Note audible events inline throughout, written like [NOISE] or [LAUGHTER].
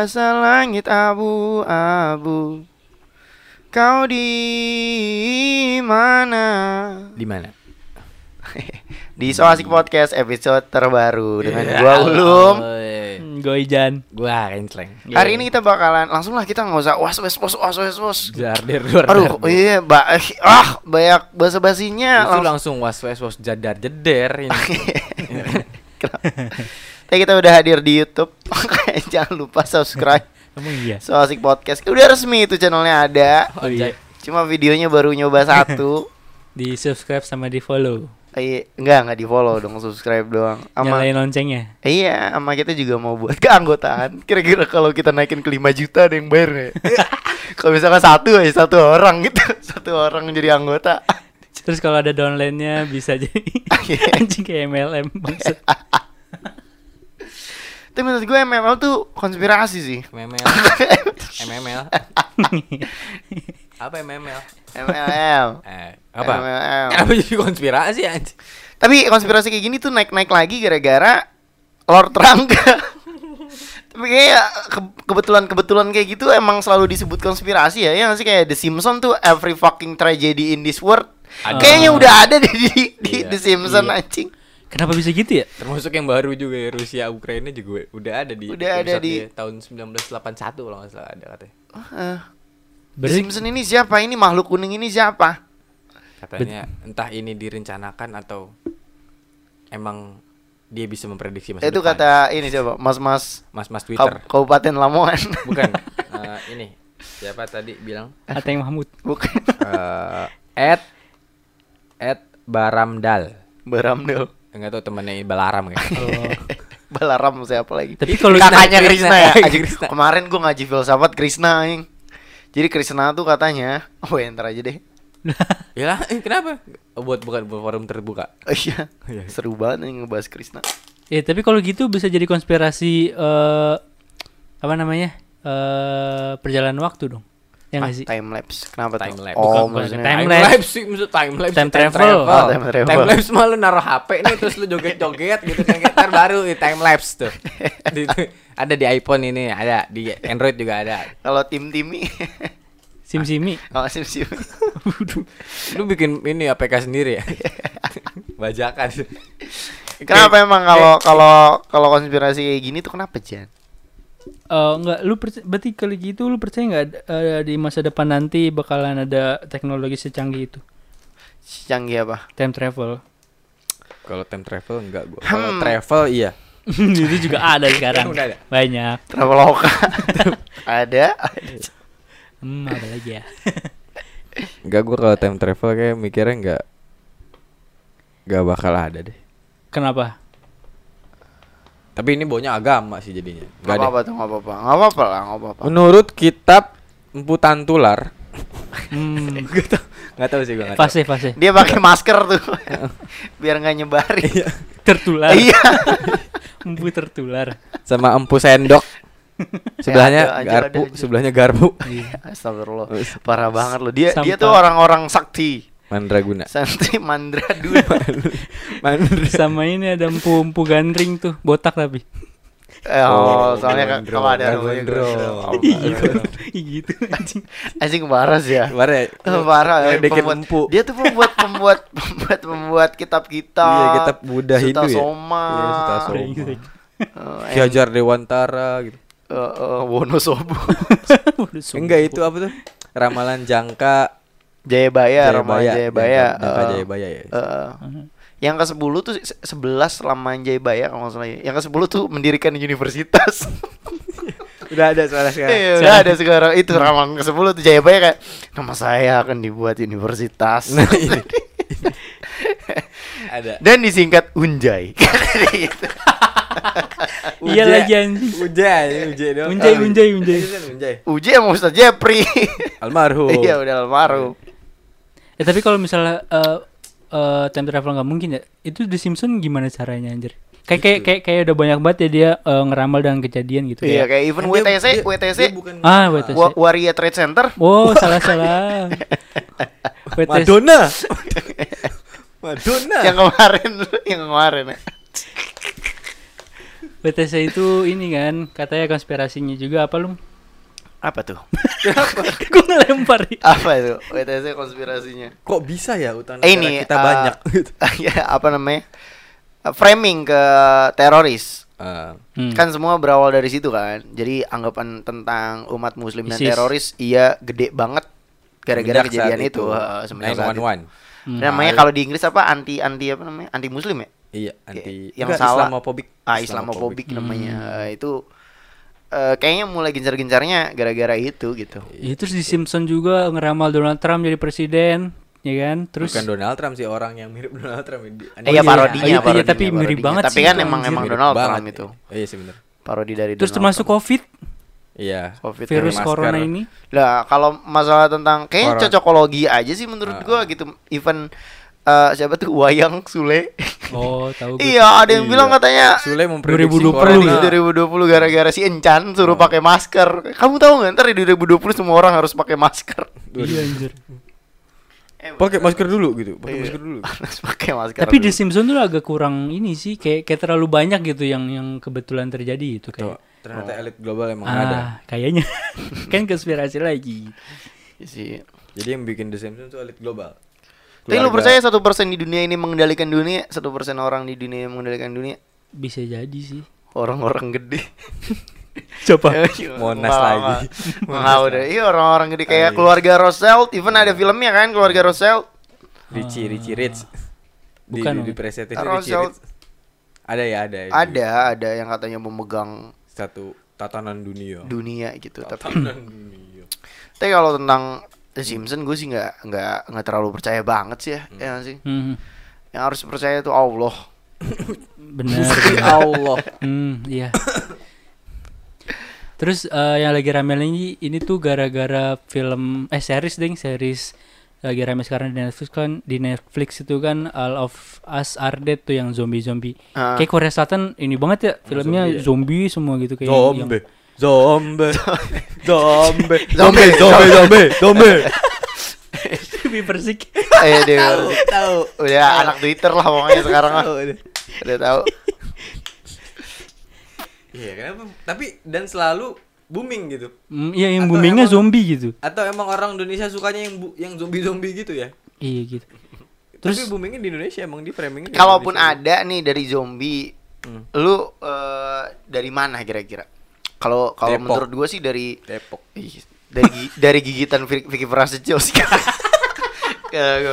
Basah langit abu-abu Kau di mana? Di mana? [LAUGHS] Di Soasik Podcast episode terbaru dengan Iya. gua Ulum. Gue Ijan. Gua Rensleng. Hari ini kita bakalan langsung lah kita nggak usah was was was was was was. Jardir luar Aduh, iya, ba ah banyak bahasa basinya. Itu langsung was was was jadar jeder ini. [LAUGHS] [LAUGHS] Tapi kita udah hadir di YouTube. [LAUGHS] Makanya jangan lupa subscribe [LAUGHS] Emang iya. Soasik Podcast. Udah resmi itu channelnya ada. Oh iya. Cuma videonya baru nyoba satu. [LAUGHS] Di subscribe sama di follow. Iya, enggak enggak di follow dong, subscribe doang. Sama Nyalain loncengnya. Iya, sama kita juga mau buat keanggotaan. Kira-kira kalau kita naikin ke 5 juta ada yang bayar ya? kalau misalkan satu aja satu orang gitu, satu orang jadi anggota. Terus kalau ada downline-nya bisa jadi anjing kayak MLM maksud. Tapi menurut gue MML tuh konspirasi sih. MML. [LAUGHS] MML. Apa MML? MLM. Eh, apa? MLM. Kenapa jadi konspirasi anjing? Tapi konspirasi kayak gini tuh naik-naik lagi gara-gara Lord Rangga. [LAUGHS] Tapi kayak ke- kebetulan-kebetulan kayak gitu emang selalu disebut konspirasi ya. Ya nggak sih kayak The Simpsons tuh every fucking tragedy in this world. Kayaknya udah ada di di, di Iya, The Simpsons iya. anjing. Kenapa bisa gitu ya? Termasuk yang baru juga ya Rusia Ukraina juga udah ada di Udah ada di- episode tahun 1981 kalau nggak salah ada katanya. The Berarti Simpsons ini siapa? Ini makhluk kuning ini siapa? Katanya entah ini direncanakan atau emang dia bisa memprediksi masa Itu depan. kata ini siapa? Mas-mas Mas-mas Twitter. Kabupaten Lamongan. [LAUGHS] Bukan. [LAUGHS] Eh, ini siapa tadi bilang? Ateng Mahmud. Bukan. Eh, at at Baramdal. Baramdel. Enggak tahu temannya Balaram kayak. Oh. [LAUGHS] Balaram siapa lagi? Tapi kalau kakaknya Krishna, Krishna [LAUGHS] ya. Krishna. Kemarin gua ngaji filsafat Krishna aing. Jadi Krishna tuh katanya, [LAUGHS] oh ya ntar aja deh. ya eh, kenapa? Oh, buat bukan buat forum terbuka. Oh iya. Iya. Seru banget nih ngebahas Krishna. Ya, tapi kalau gitu bisa jadi konspirasi eh apa namanya? Eh perjalanan waktu dong. Ya Ah, sih? time lapse. Kenapa Time tuh? lapse. Oh, Bukan, bukan maksudnya time Time lapse. lapse sih, maksud time lapse. Time travel. Oh, time travel. Time lapse mah lu naruh HP nih terus lu joget-joget gitu kan ntar baru di time lapse tuh. [LAUGHS] Di- ada di iPhone ini, ada di Android juga ada. Kalau tim Timi. Sim Simi. [LAUGHS] Oh, sim sim. Lu bikin ini APK sendiri ya? [LAUGHS] Bajakan. Kenapa emang kalau kalau kalau konspirasi kayak gini tuh kenapa Jan? Eh enggak, lu percaya, berarti kalau gitu lu percaya nggak ada- eh, di masa depan nanti bakalan ada teknologi secanggih itu? Canggih apa? Time travel. Kalau time travel enggak gua. Kalau Hmm. travel iya. [LAUGHS] itu juga ada [LAUGHS] sekarang. Ada. Banyak. Traveloka. [LAUGHS] ada. Hmm, ada lagi ya. Enggak gua kalau time travel kayak mikirnya enggak enggak bakal ada deh. Kenapa? Tapi ini baunya agama sih jadinya. Gak Enggak apa-apa tuh, gak apa-apa. Gak apa-apa lah, gak apa-apa. Menurut kitab Empu Tantular, Hmm, Gak tau, gak tau sih gue gak tau. fase fase. Dia pakai masker tuh. [LAUGHS] Biar nggak nyebarin. Tertular. Iya. [LAUGHS] Empu tertular. Sama empu sendok. [LAUGHS] Sebelahnya ada, garpu, sebelahnya garpu. Astagfirullah. Parah banget loh. Dia dia Sampah. tuh orang-orang sakti. Mandraguna. Santri mandra dulu. [LAUGHS] Mandra. Sama ini ada empu empu gandring tuh, botak tapi. Eh, oh, Oh, soalnya kan kalau ada namanya gondrong. gondrong. Ih, gitu anjing. Anjing parah sih ya. Kemarin ya, Eh, parah ya, pembuat- empu. Dia tuh pembuat pembuat pembuat pembuat kitab-kitab. Iya, kitab Buddha Suta Hindu ya? Soma. Iya, Suta Soma. Brengsek. Eh, Ki Hajar Dewantara gitu. eh, eh, [LAUGHS] Wonosobo. Enggak itu apa tuh? Ramalan jangka Jayabaya, Ramalan Jayabaya. Jangka Eh, Jayabaya ya. eh, yang ke 10 tuh se- 11 Laman Jayabaya kalau nggak salah ya. Yang ke 10 tuh mendirikan universitas. [LAUGHS] Udah ada suara sekarang. Iya, udah ada sekarang itu ramalan ke 10 tuh Jayabaya kayak nama saya akan dibuat universitas. [LAUGHS] Nah, ini. [LAUGHS] ada. Dan disingkat Unjay. Gitu. Iya lagi anjing. Dong. Unjay, unjay, unjay. Itu kan Unjay. Uji sama Ustaz Jepri. Almarhum. Iya udah almarhum. Eh tapi kalau misalnya eh eh, time travel nggak mungkin ya, itu The Simpson gimana caranya anjir? Kayak kayak kayak kayak udah banyak banget ya dia eh, ngeramal dengan kejadian gitu Iya ya. kayak even dia- WTC, dia- WTC, dia bukan Ah, WTC. Wa- Waria Trade Center. Oh, [LAUGHS] salah salah. WTC. Madonna. Madonna. Yang kemarin, yang kemarin. ya. WTC itu ini kan katanya konspirasinya juga apa lu? Apa tuh? [LAUGHS] Gue ngelempar. ya. Apa itu? WTC konspirasinya. Kok bisa ya utang Eh, negara ini kita uh, banyak gitu. [LAUGHS] ya apa namanya? Uh, framing ke teroris. Hmm. Kan semua berawal dari situ kan. Jadi anggapan tentang umat muslim dan ISIS. teroris iya gede banget gara-gara kejadian itu. Itu. 911. Hmm. Namanya kalau di Inggris apa anti anti apa namanya? Anti muslim ya? Iya, anti yang enggak, salah. Islamophobic. Ah, Islamophobic Hmm. namanya. Eh, itu eh, kayaknya mulai gencar-gencarnya gara-gara itu gitu. Ya, terus di Simpson juga ngeramal Donald Trump jadi presiden, ya kan? Terus Bukan Donald Trump sih orang yang mirip [LAUGHS] Donald Trump ini. Eh, iya iya. parodinya, iya, iya, parodinya, tapi mirip parodinya. banget Tapi sih kan itu, emang emang Mirip Donald banget. Trump itu. Oh, iya sih bener. Parodi dari terus Donald termasuk Trump. COVID, Iya. COVID virus masker. corona ini. Lah, kalau masalah tentang kayaknya cocokologi aja sih menurut Ah. gua gitu. Even eh, siapa tuh Wayang Sule. Oh, tahu gue. iya, ada yang Iya. bilang katanya Sule memprediksi 2020 Prediksi corona. 2020 gara-gara si Encan suruh pakai masker. Kamu tahu nggak ntar di 2020 semua orang harus pakai masker. Iya anjir. Eh, Pakai masker dulu gitu, pakai Iya. masker dulu. [LAUGHS] harus pakai masker. Tapi dulu. The Simpsons tuh agak kurang ini sih, kayak kayak terlalu banyak gitu yang yang kebetulan terjadi itu Tuh, kayak. ternyata elit global emang ada. Ah, kayaknya [LAUGHS] kan konspirasi lagi. Iya sih. Jadi yang bikin The Simpsons itu elit global. Tapi lu percaya satu persen di dunia ini mengendalikan dunia, satu persen orang di dunia yang mengendalikan dunia, Bisa jadi sih. orang-orang gede. [LAUGHS] Coba. Monas lagi. Mau [LAUGHS] udah, iya orang-orang gede kayak Ayo. keluarga Rothschild, even ada filmnya kan keluarga Rothschild. Richie, Richie Rich. Di, Bukan, di, di presetin Richie Rich. Ada ya, ada. ya. Ada, ada yang katanya memegang Satu tatanan dunia. dunia gitu. Tapi, Tatanan dunia. tapi kalau tentang The Simpsons gue sih nggak nggak nggak terlalu percaya banget sih ya, ya nggak sih. Hmm, Yang harus percaya itu Allah. [LAUGHS] benar. Allah. Hmm, iya. Terus eh, yang lagi rame lagi ini tuh gara-gara film eh series ding, series lagi rame sekarang di Netflix kan di Netflix itu kan All of Us Are Dead tuh yang zombie-zombie. Ah. Kayak Korea Selatan ini banget ya filmnya zombie ya? zombie semua gitu kayak Zombie. [LAUGHS] Zombie. Zombie. Zombie, Zombie. Zombie. Zombie. yang lebih bersik. [LAUGHS] Eh dia Tahu. udah anak Twitter lah pokoknya sekarang. Tahu deh. Udah tahu. Iya, kenapa? Tapi dan selalu booming gitu. Hmm, Iya yang Atau boomingnya emang- zombie gitu. Atau emang orang Indonesia sukanya yang bu- yang zombie-zombie gitu ya? Iya gitu. Terus Tapi boomingnya di Indonesia emang di framingnya di Kalaupun Indonesia. ada nih dari zombie, Hmm. lu eh, dari mana kira-kira? Kalau kalau menurut gue sih dari Depok. Ih, dari dari gigitan Vicky Prasetyo [LAUGHS] sih.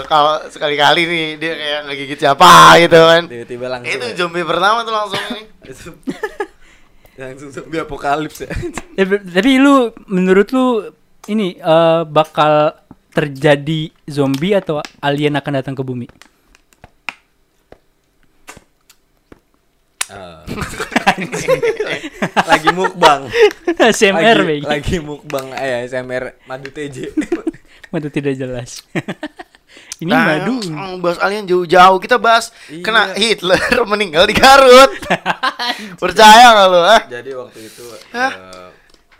Kalau sekali-kali nih dia kayak ngegigit siapa gitu kan. Tiba-tiba langsung. Itu ya. zombie pertama tuh langsung ini. [LAUGHS] Itu- [LAUGHS] langsung zombie apokalips ya. Eh, ber- tapi lu menurut lu ini eh, bakal terjadi zombie atau alien akan datang ke bumi? [LAUGHS] Ah. lagi mukbang. SMR lagi, lagi mukbang eh SMR madu TJ. [LAUGHS] Madu tidak jelas. [LAUGHS] ini Nah, madu. bahas alien jauh-jauh kita bahas Iya. kena Hitler meninggal di Garut. Percaya nggak lu? Ah? Jadi waktu itu eh,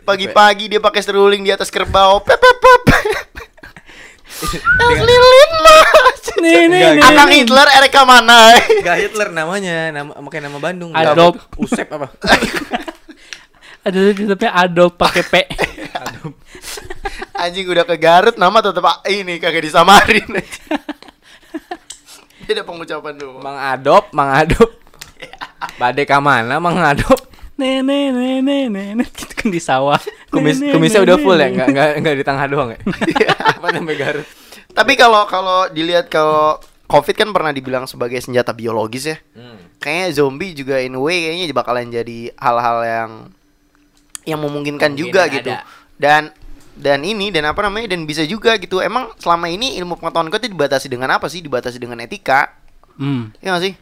Pagi-pagi dia pakai seruling di atas kerbau. Pep pep Lilin mas. Nih nih nih. Nih. Hitler Erika mana? Gak Hitler namanya, nama pakai nama Bandung. Adolf. Usep apa? [LAUGHS] Ada tetapnya Adolf pakai P. Anjing udah ke Garut nama tetep a- ini kagak disamarin. [LAUGHS] Ada pengucapan dulu. Mang Adop, Mang Adop. Badai ka mana Mang Adop? Nih nih nih nih nih nih. Gitu kan di sawah. Kumis Nih, nih, kumisnya nih, udah nih, full ya, nih. enggak enggak enggak di tengah doang ya. [LAUGHS] Apa sampai Garut? Tapi kalau kalau dilihat kalau COVID kan pernah dibilang sebagai senjata biologis ya. Hmm. Kayaknya zombie juga in a way kayaknya bakalan jadi hal-hal yang yang memungkinkan juga Kemungkinan gitu. ada. Dan dan ini dan apa namanya dan bisa juga gitu. Emang selama ini ilmu pengetahuan kita dibatasi dengan apa sih? Dibatasi dengan etika. Hmm. Ya nggak sih?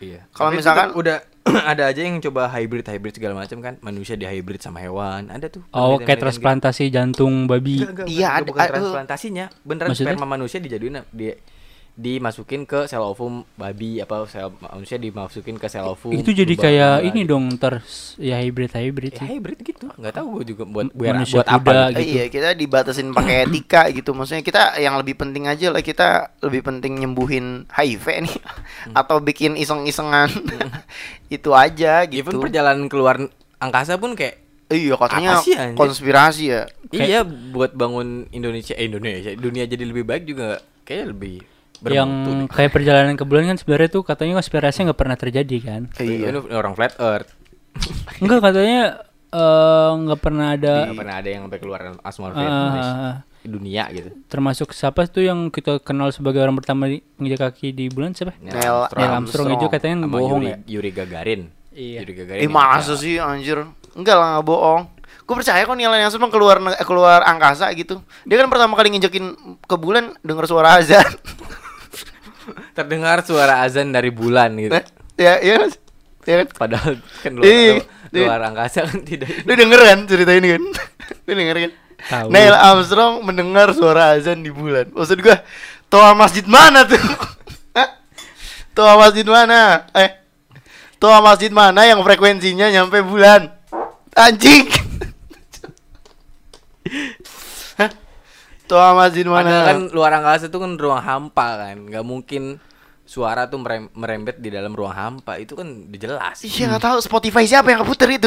Iya. Kalau misalkan- udah [CLEARS THROAT] ada aja yang coba hybrid hybrid segala macam kan, manusia di hybrid sama hewan. Ada tuh. Oh, kayak transplantasi jantung babi. gitu. Enggak, enggak, Iya, ada- bukan transplantasinya. Beneran Maksudnya? sperma manusia dijaduin di dimasukin ke sel ovum babi apa sel manusia dimasukin ke sel ovum itu jadi kayak ini gitu. dong s- ya hybrid hybrid ya sih. hybrid gitu nggak tahu gue juga buat buat, Manusia buat apa gitu. Eh, gitu. iya kita dibatasin pakai etika gitu maksudnya kita yang lebih penting aja lah kita lebih penting nyembuhin HIV nih atau bikin iseng-isengan [LAUGHS] itu aja gitu even perjalanan keluar angkasa pun kayak iya katanya Apa sih, anjir? konspirasi ya iya buat bangun Indonesia eh, Indonesia dunia jadi lebih baik juga kayak lebih yang bermutu deh. kayak perjalanan ke bulan kan sebenarnya tuh katanya konspirasi nggak pernah terjadi kan? Iya Ini orang flat earth. [LAUGHS] Enggak katanya eh, nggak pernah ada nggak pernah ada yang sampai keluar asmal Ah, dunia gitu. Termasuk siapa tuh yang kita kenal sebagai orang pertama menginjak kaki di bulan? Siapa? Neil Neil Armstrong. Itu katanya sama bohong Yuri, ya? Yuri Gagarin. Iya. Yuri Gagarin eh yang masa sih anjir? Enggak lah nggak bohong. Gue percaya kok Neil Armstrong keluar keluar angkasa gitu. Dia kan pertama kali nginjekin ke bulan denger suara azan [LAUGHS] terdengar suara azan dari bulan gitu ya iya Mas? ya kan padahal kan luar, Iya, luar angkasa kan tidak Lu denger kan cerita ini kan? [LAUGHS] Lu denger kan? Tahu. Neil Armstrong mendengar suara azan di bulan. Maksud gua, toa masjid mana tuh? [LAUGHS] Toa masjid mana? Eh, toa masjid mana yang frekuensinya nyampe bulan? Anjing. [LAUGHS] Toa masjid Padahal mana? kan luar angkasa itu kan ruang hampa kan nggak mungkin suara tuh merem- merembet di dalam ruang hampa itu kan udah jelas Iya nggak tahu Spotify siapa yang puter itu.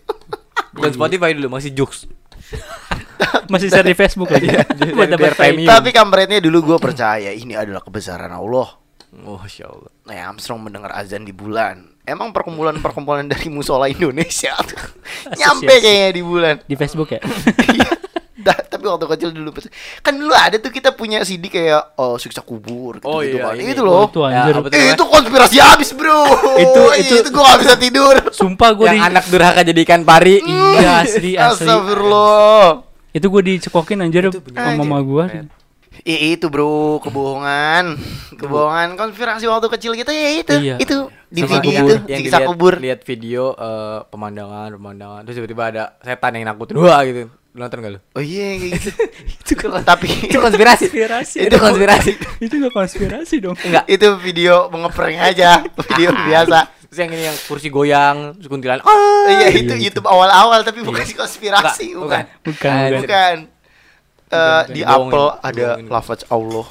[LAUGHS] bukan Spotify dulu masih Jux [LAUGHS] masih share di Facebook lagi Jadi buat dapat premium. Tapi kampretnya dulu gua percaya ini adalah kebesaran Allah. oh insya Allah Neil Armstrong mendengar azan di bulan. Emang perkumpulan-perkumpulan dari musola Indonesia tuh [LAUGHS] nyampe kayaknya di bulan. di Facebook ya Iya. Tapi waktu kecil dulu pas- kan dulu ada tuh kita punya CD kayak oh siksa kubur gitu, Oh gitu iya, kan. ini. Itu loh. itu anjir tuh Eh, itu konspirasi habis, Bro. Itu- Iya, itu- itu gua gak bisa tidur. sumpah gue yang di anak durhaka jadi ikan pari iya asli asli Astagfirullah. itu gue dicekokin anjir sama mama gue Iya itu bro, kebohongan, kebohongan konspirasi waktu kecil kita ya itu, Iya. itu di Sama video yang, itu yang siksa kubur. lihat video eh, pemandangan pemandangan terus tiba-tiba ada setan yang nakutin wah gitu Lu nonton gak lu Oh iya kayak gitu. [LAUGHS] Tapi itu konspirasi Konspirasi. itu konspirasi itu gak [LAUGHS] konspirasi dong enggak itu video ngeprank aja, [LAUGHS] video biasa. terus yang ini yang kursi goyang terus kuntilanak Oh, iya Iya, itu itu. YouTube awal-awal tapi bukan konspirasi, bukan. Bukan, Ah, bukan. Bukan. Eh, bukan. di Dibohongin, apel ada dibohongin. lafaz Allah.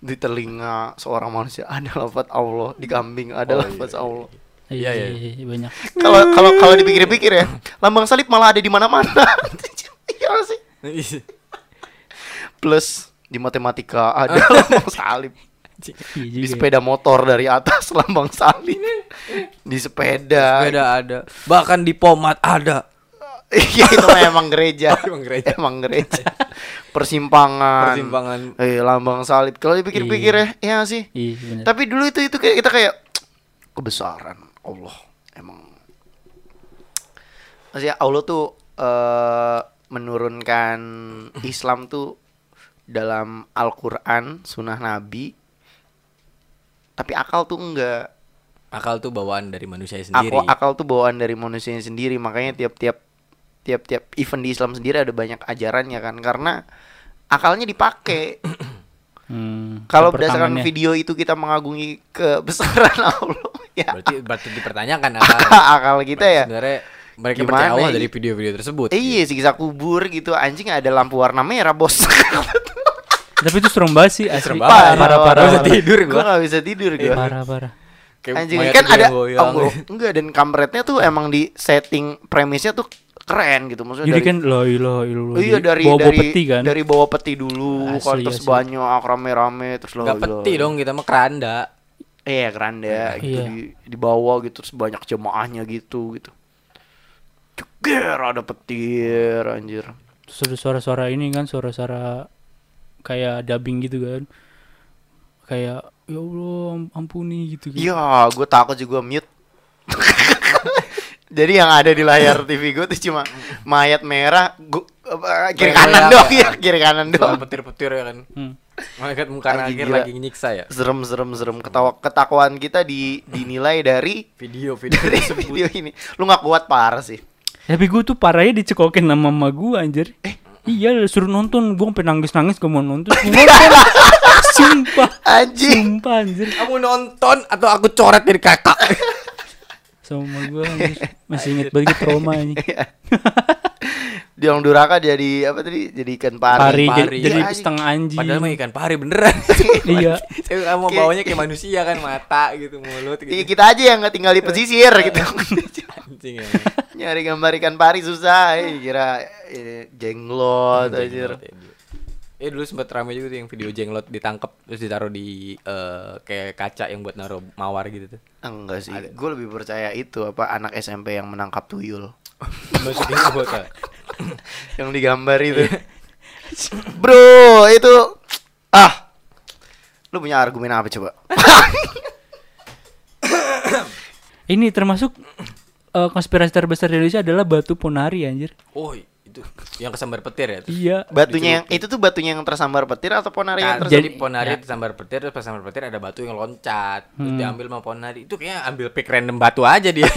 Di telinga seorang manusia ada lafaz Allah, di kambing ada Oh, lafaz iya, iya. Allah. Iya Iya, iya iya, banyak Kalau kalau kalau dipikir-pikir ya, lambang salib malah ada di mana-mana. [LAUGHS] Iya sih. Plus di matematika ada [LAUGHS] lambang salib. iya Di ya. sepeda motor dari atas [LAUGHS] lambang salib. Di sepeda. sepeda ada bahkan di pomat ada Iya itu memang gereja. Oh, emang gereja. Emang gereja. Persimpangan. Persimpangan. Eh lambang salib. Kalau dipikir-pikir ya, iya nggak sih. iya Tapi dulu itu itu kayak kita kayak [TSK] kebesaran Allah emang. Maksudnya Allah tuh eh menurunkan Islam tuh dalam Al-Qur'an, sunnah Nabi. Tapi akal tuh enggak. akal tuh bawaan dari manusia sendiri Aku akal tuh bawaan dari manusianya sendiri makanya tiap-tiap tiap-tiap event di Islam sendiri ada banyak ajarannya kan karena akalnya dipakai Hmm, kalau berdasarkan tangannya. video itu kita mengagungi kebesaran [LAUGHS] Allah ya berarti berarti dipertanyakan [LAUGHS] akal akal kita ya. sebenarnya mereka Gimana percaya Allah ya? dari video-video tersebut. Eh, iya. siksa kubur gitu. Anjing ada lampu warna merah bos. [LAUGHS] Tapi itu serem banget sih asli. Serem parah banget. parah Nggak parah bisa parah. tidur gue gua. gak bisa tidur gue parah parah. Kayak anjing kan ada oh, enggak dan kampretnya tuh emang di setting premisnya tuh keren gitu. Maksudnya jadi dari kan loh ilah ilah Oh iya dari bawa dari peti kan? dari bawa peti dulu Asli, terus asli. banyak rame-rame terus lo nggak peti dong kita mah keranda Iya keranda gitu Iya. di, di bawah gitu terus banyak jemaahnya gitu gitu. Ceger ada petir anjir. Terus suara-suara ini kan suara-suara kayak dubbing gitu kan kayak ya Allah am- ampuni gitu kan. Iya, gue takut juga mute. [LAUGHS] Jadi yang ada di layar TV gue tuh cuma mayat merah, gua, apa, kiri kanan doang ya. ya, kiri kanan doang. petir-petir ya kan Hmm. Malaikat muka Anjing, akhir gila. lagi nyiksa ya Serem serem serem ketawa ketakwaan kita di dinilai dari [LAUGHS] Video-video dari tersebut video ini. Lu nggak kuat parah sih. Tapi gue tuh parahnya dicekokin sama mama gue anjir. Eh, Iya, suruh nonton. Gue sampai nangis-nangis gue mau nonton. [LAUGHS] Nonton. Sumpah. Anjing. Sumpah anjir. Kamu nonton atau aku coret dari kakak? Sama gue. Masih inget banget trauma ini. [LAUGHS] Di orang duraka jadi apa tadi? Jadi ikan Pari, pari. jadi, Pari. jadi Iya, anjing. setengah anjing. Padahal mah ikan pari beneran. [LAUGHS] [LAUGHS] Iya. Saya kamu Kayak- bawanya kayak manusia kan mata gitu mulut Iya, gitu. kita aja yang nggak tinggal di pesisir gitu. [LAUGHS] Anjing ya. Nyari gambar ikan pari susah. Eh, kira eh, jenglot anjir. Ya, dulu. Eh dulu sempat rame juga tuh yang video jenglot ditangkap terus ditaruh di eh, kayak kaca yang buat naruh mawar gitu tuh. Enggak sih. Gue lebih percaya itu apa anak SMP yang menangkap tuyul. Maksudnya [LAUGHS] yang digambar itu. Bro, itu ah. Lu punya argumen apa coba? Ini termasuk eh, konspirasi terbesar di Indonesia adalah batu ponari anjir. Oh itu yang kesambar petir ya. Terus Iya. Batunya yang itu tuh batunya yang tersambar petir atau ponari yang Nah, tersambar? jadi ponari disambar petir terus pas sambar petir ada batu yang loncat terus diambil sama ponari itu kayaknya ambil pick random batu aja dia [LAUGHS]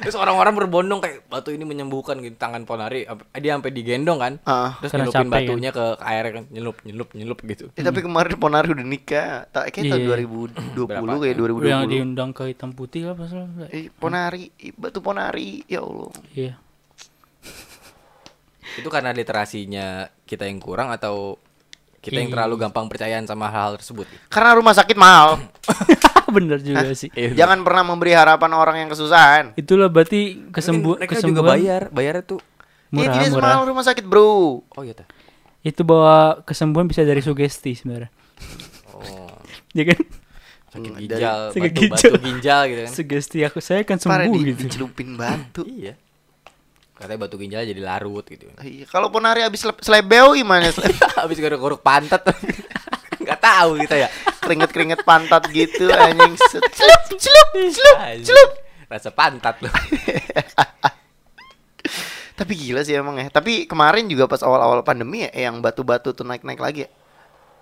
terus orang-orang berbondong kayak batu ini menyembuhkan gitu tangan ponari Ap- dia sampai digendong kan Ah. terus nyelupin batunya ke air kan nyelup nyelup nyelup gitu Eh, tapi kemarin ponari udah nikah. Tak kayak tahun Iya. 2020 Berapa? kayak 2020. Yang diundang ke hitam putih apa salah? Eh, ponari, batu ponari. Ya Allah. Iya. Itu karena literasinya kita yang kurang atau kita yang terlalu gampang percayaan sama hal-hal tersebut Karena rumah sakit mahal. [LAUGHS] [LAUGHS] Bener juga sih. Iya. Jangan pernah memberi harapan orang yang kesusahan. Itulah berarti kesembuhan mereka kesembuhan juga bayar bayarnya tuh murah tidak murah. semahal rumah sakit, Bro. oh iya tuh Itu bahwa kesembuhan bisa dari sugesti sebenarnya. oh [LAUGHS] Ya kan? sakit Hmm, ginjal Sakit batu, ginjal. batu ginjal gitu kan Sugesti aku saya kan Parah sembuh di, gitu. dicelupin batu. iya katanya batu ginjal jadi larut gitu Iya, kalau ponari habis seleb- selebeo gimana? Sele- [LAUGHS] habis gorok-gorok pantat [LAUGHS] nggak tahu kita ya Keringet-keringet pantat gitu anjing. Set- Celup, celup, celup, celup. rasa pantat loh [LAUGHS] Tapi gila sih emang ya. Tapi kemarin juga pas awal-awal pandemi ya yang batu-batu tuh naik-naik lagi ya.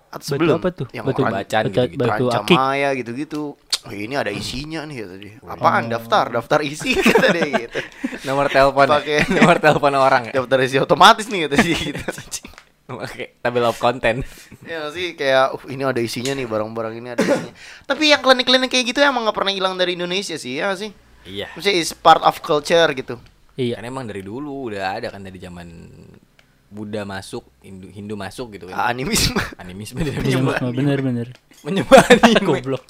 Atau Batu sebelum apa tuh? Yang Batu orang bacan batu, gitu-gitu. batu akik. Maya gitu-gitu. Oh, ini ada isinya nih kata dia. Apaan daftar? Daftar isi [LAUGHS] kata dia gitu. nomor telepon Pakai- [LAUGHS] nomor telepon orang ya Daftar isi otomatis nih kata dia gitu. [LAUGHS] Oke, tabel of content. ya sih kayak uh, ini ada isinya nih barang-barang ini ada isinya. Tapi yang klinik-klinik kayak gitu emang nggak pernah hilang dari Indonesia sih ya sih. Iya. Maksudnya is part of culture gitu. Iya. Kan emang dari dulu udah ada kan dari zaman Buddha masuk, Hindu, Hindu masuk gitu kan. Animisme. Animisme Iya, [LAUGHS] menyembah. bener-bener. Menyembah anime. [LAUGHS] Goblok.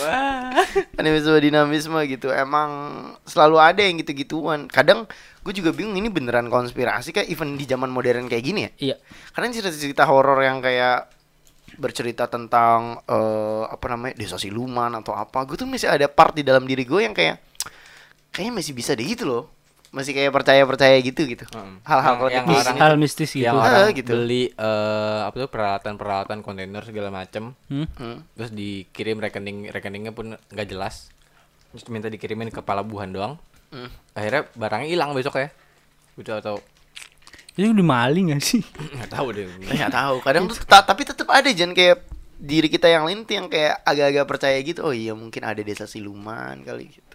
Wah. Animisme dinamisme gitu. Emang selalu ada yang gitu-gituan. Kadang gue juga bingung ini beneran konspirasi kayak even di zaman modern kayak gini ya. Iya. Karena cerita-cerita horor yang kayak bercerita tentang eh, apa namanya desa siluman atau apa, gue tuh masih ada part di dalam diri gue yang kayak kayaknya masih bisa deh gitu loh, masih kayak percaya percaya gitu gitu. Hmm. Hal-hal Yang- kalau yang orang- Hal mistis gitu. Yang Ah, orang gitu. beli eh, apa tuh peralatan-peralatan kontainer segala macem Hmm? Hmm. terus dikirim rekening rekeningnya pun nggak jelas terus minta dikirimin ke pelabuhan doang Hmm. akhirnya barangnya hilang besok ya udah atau Itu udah maling gak sih? [LAUGHS] nggak tahu deh Nggak tahu. Kadang tuh ta- tapi tetap ada jangan kayak diri kita yang lain tuh yang kayak agak-agak percaya gitu. Oh iya mungkin ada desa siluman kali gitu.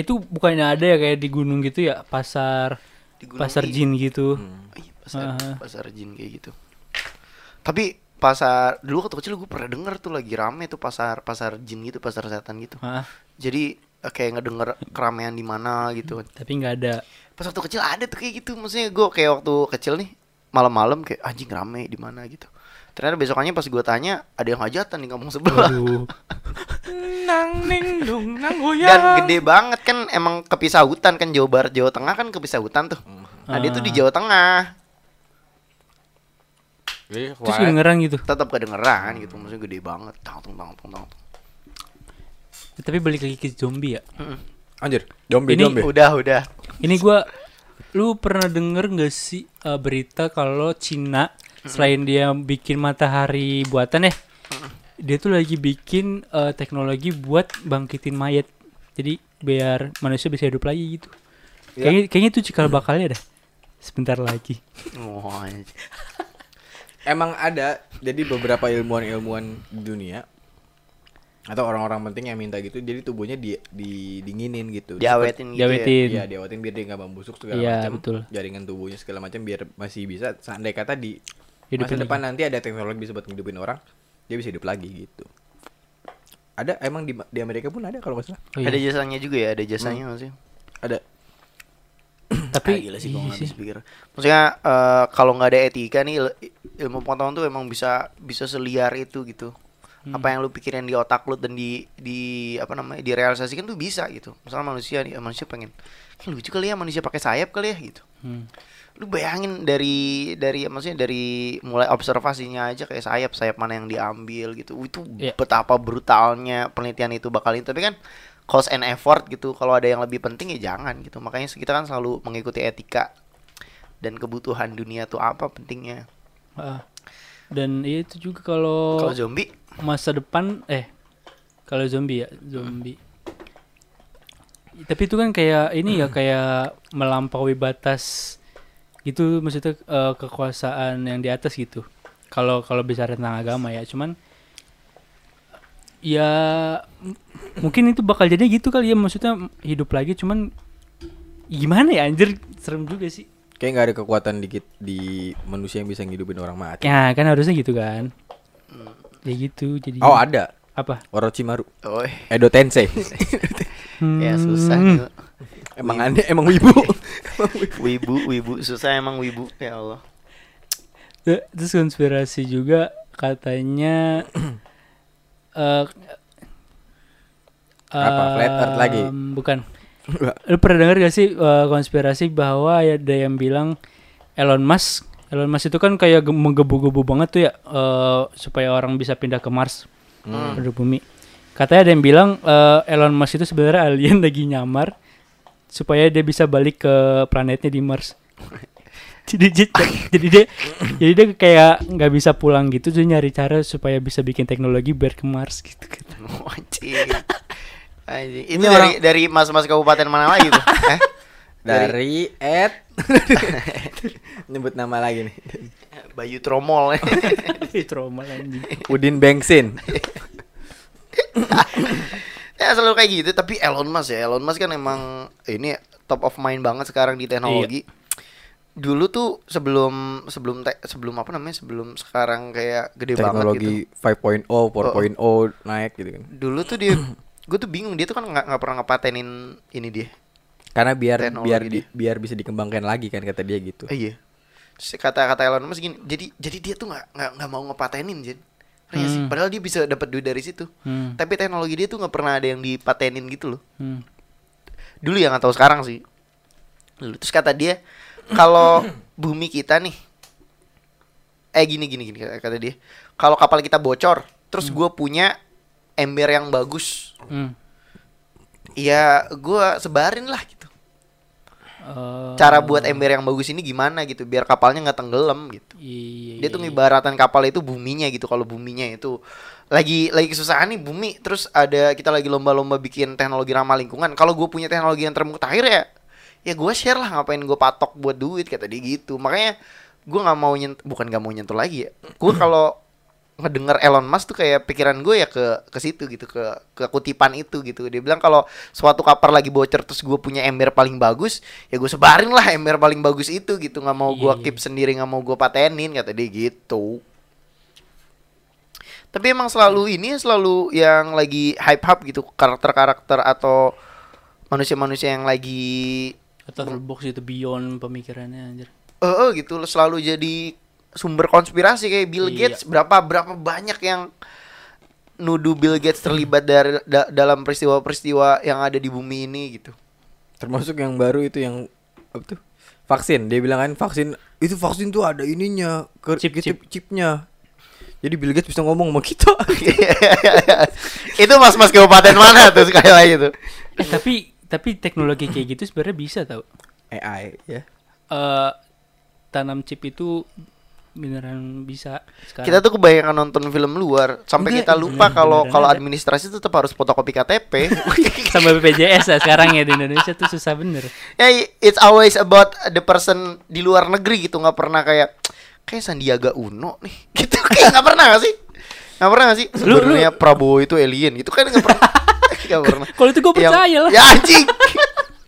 Itu bukannya ada ya kayak di gunung gitu ya pasar Di gunung pasar i- jin gitu. Hmm. Pasar, Ah. pasar jin kayak gitu. Tapi pasar dulu waktu kecil gue pernah denger tuh lagi rame tuh pasar pasar jin gitu, pasar setan gitu. Ah, Jadi eh, kayak ngedenger keramaian di mana gitu. tapi nggak ada. Pas waktu kecil ada tuh kayak gitu. Maksudnya gue kayak waktu kecil nih malam-malam kayak anjing rame di mana gitu. Ternyata besokannya pas gue tanya ada yang hajatan di kampung sebelah. [LAUGHS] Nang ning dung nang Dan gede banget kan emang kepisah hutan kan Jawa Barat Jawa Tengah kan kepisah hutan tuh. Nah dia tuh di Ah. Jawa Tengah Terus kedengeran gitu. tetap kedengeran gitu maksudnya gede banget. Tang tung tang tung tang. tung. Tapi balik lagi ke zombie ya. anjir zombie Ini zombie Udah udah. Ini gua lu pernah denger gak sih uh, berita kalau Cina selain dia bikin matahari buatan ya, dia tuh lagi bikin uh, teknologi buat bangkitin mayat. Jadi biar manusia bisa hidup lagi gitu. Ya. Kayaknya kayaknya itu cikal bakalnya dah. Sebentar lagi. Anjing. emang ada jadi beberapa ilmuwan-ilmuwan di dunia atau orang-orang penting yang minta gitu jadi tubuhnya di, di dinginin gitu Diawetin gitu ya. Diawetin. Iya, diawetin biar dia nggak membusuk segala Iya, macam. betul. Jaringan tubuhnya segala macam biar masih bisa seandai kata di Hidupin masa lagi. depan nanti ada teknologi bisa buat ngidupin orang, dia bisa hidup lagi gitu. Ada emang di di Amerika pun ada kalau nggak salah. Oh, iya. Ada jasanya juga ya, ada jasanya nggak sih? Ada. [CLEARS THROAT] Tapi Ah, gila sih gue iya habis pikir. Maksudnya eh, kalau nggak ada etika nih il- ilmu pengetahuan tuh emang bisa bisa seliar itu gitu. Hmm. Apa yang lu pikirin di otak lu dan di di apa namanya direalisasikan tuh bisa gitu. Misalnya manusia nih manusia pengen "Kayak lucu kali ya manusia pakai sayap kali ya gitu. Hmm. Lu bayangin dari dari maksudnya dari mulai observasinya aja kayak sayap sayap mana yang diambil gitu. Itu Iya. betapa brutalnya penelitian itu bakal ini. Tapi kan cost and effort gitu. Kalau ada yang lebih penting ya jangan gitu. Makanya kita kan selalu mengikuti etika dan kebutuhan dunia tuh apa pentingnya. Ah. Dan itu juga kalau Kalau zombie masa depan eh kalau zombie ya zombie tapi itu kan kayak ini ya kayak melampaui batas gitu maksudnya eh, kekuasaan yang di atas gitu kalau kalau bicara tentang agama ya cuman ya mungkin itu bakal jadi gitu kali ya maksudnya hidup lagi cuman gimana ya anjir serem juga sih Kayak nggak ada kekuatan dikit di manusia yang bisa ngidupin orang mati. ya kan harusnya gitu kan ya gitu jadi Oh ada. apa Orochimaru. oh Edo Tensei. [LAUGHS] ya susah Hmm. Emang aneh, emang wibu. [LAUGHS] wibu wibu susah emang wibu ya Allah Te- Terus konspirasi juga katanya [CLEARS THROAT] eh Apa, flat earth lagi? Bukan. Lu pernah denger gak sih eh, konspirasi bahwa ada yang bilang Elon Musk Elon Musk itu kan kayak ge- menggebu-gebu banget tuh ya eh, supaya orang bisa pindah ke Mars Hmm. penduduk bumi. Katanya ada yang bilang eh, Elon Musk itu sebenarnya alien [LAUGHS] lagi nyamar supaya dia bisa balik ke planetnya di Mars. [LAUGHS] jadi dia, jadi dia jadi dia kayak nggak bisa pulang gitu dia nyari cara supaya bisa bikin teknologi biar ke Mars gitu kan. [LAUGHS] Oh, anjing. Anjing. Itu Ini dari orang- dari mas-mas kabupaten mana lagi tuh? [LAUGHS] Eh? Dari Ed. Nyebut nama lagi nih. Bayu Tromol. Trauma anjing. Udin Bengsin. Ya selalu kayak gitu. Tapi Elon Musk ya. Elon Musk kan emang ini top of mind banget sekarang di teknologi. Dulu tuh sebelum sebelum te- sebelum apa namanya? Sebelum sekarang kayak gede banget gitu. Teknologi 5.0, 4.0 naik gitu kan. dulu tuh dia [CLEARS THROAT] gue tuh bingung. Dia tuh kan nggak pernah ngepatenin ini dia. Karena biar Teknologi biar dia. di- biar bisa dikembangkan lagi kan kata dia gitu. Eh, iya. Terus kata kata Elon Musk gini jadi jadi dia tuh nggak nggak mau ngepatenin Jen Sih? Hmm. padahal dia bisa dapat duit dari situ Hmm. tapi teknologi dia tuh nggak pernah ada yang dipatenin gitu loh Hmm. dulu ya nggak tahu sekarang sih dulu terus kata dia kalau bumi kita nih eh gini gini gini kata dia kalau kapal kita bocor terus gue punya ember yang bagus Hmm. ya gue sebarin lah gitu Eh, cara buat ember yang bagus ini gimana gitu biar kapalnya nggak tenggelam gitu. Iya, dia tuh iya, iya. ngibaratan kapal itu buminya gitu kalau buminya itu lagi lagi kesusahan nih bumi. Terus ada kita lagi lomba-lomba bikin teknologi ramah lingkungan. Kalau gue punya teknologi yang termutakhir ya ya gue share lah ngapain gue patok buat duit kata dia gitu. Makanya gue nggak mau nyent bukan nggak mau nyentuh lagi ya. Gue [CLEARS THROAT] kalau ngedenger Elon Musk tuh kayak pikiran gue ya ke ke situ gitu ke ke kutipan itu gitu dia bilang kalau suatu kapal lagi bocor terus gue punya ember paling bagus ya gue sebarin lah ember paling bagus itu gitu nggak mau gue Iya, iya. keep sendiri nggak mau gue patenin kata dia gitu tapi emang selalu ini selalu yang lagi hype hype gitu karakter-karakter atau manusia-manusia yang lagi atau box itu beyond pemikirannya anjir. eh eh, gitu selalu jadi sumber konspirasi kayak Bill Iya. Gates berapa berapa banyak yang nuduh Bill Gates terlibat dari da- dalam peristiwa-peristiwa yang ada di bumi ini gitu. Termasuk yang baru itu yang apa tuh? Vaksin. Dia bilang kan vaksin itu vaksin tuh ada ininya ke Chip, gitu, chip. chipnya. Jadi Bill Gates bisa ngomong sama kita. [LAUGHS] itu mas-mas kabupaten mana tuh sekali lagi tuh? Eh, tapi tapi teknologi kayak gitu sebenarnya bisa tau. AI ya. Eh tanam chip itu beneran bisa sekarang. Kita tuh kebanyakan nonton film luar sampai Enggak, kita lupa kalau kalau administrasi tetap harus fotokopi KTP. [LAUGHS] sama BPJS ya sekarang ya di Indonesia tuh susah bener. ya it's always about the person di luar negeri gitu nggak pernah kayak kayak Sandiaga Uno nih [LAUGHS] gitu kayak nggak pernah gak sih Nggak pernah gak sih sebenarnya Prabowo itu alien itu kan nggak pernah [LAUGHS] nggak pernah Kalau itu gue Yang- percaya lah. ya anjing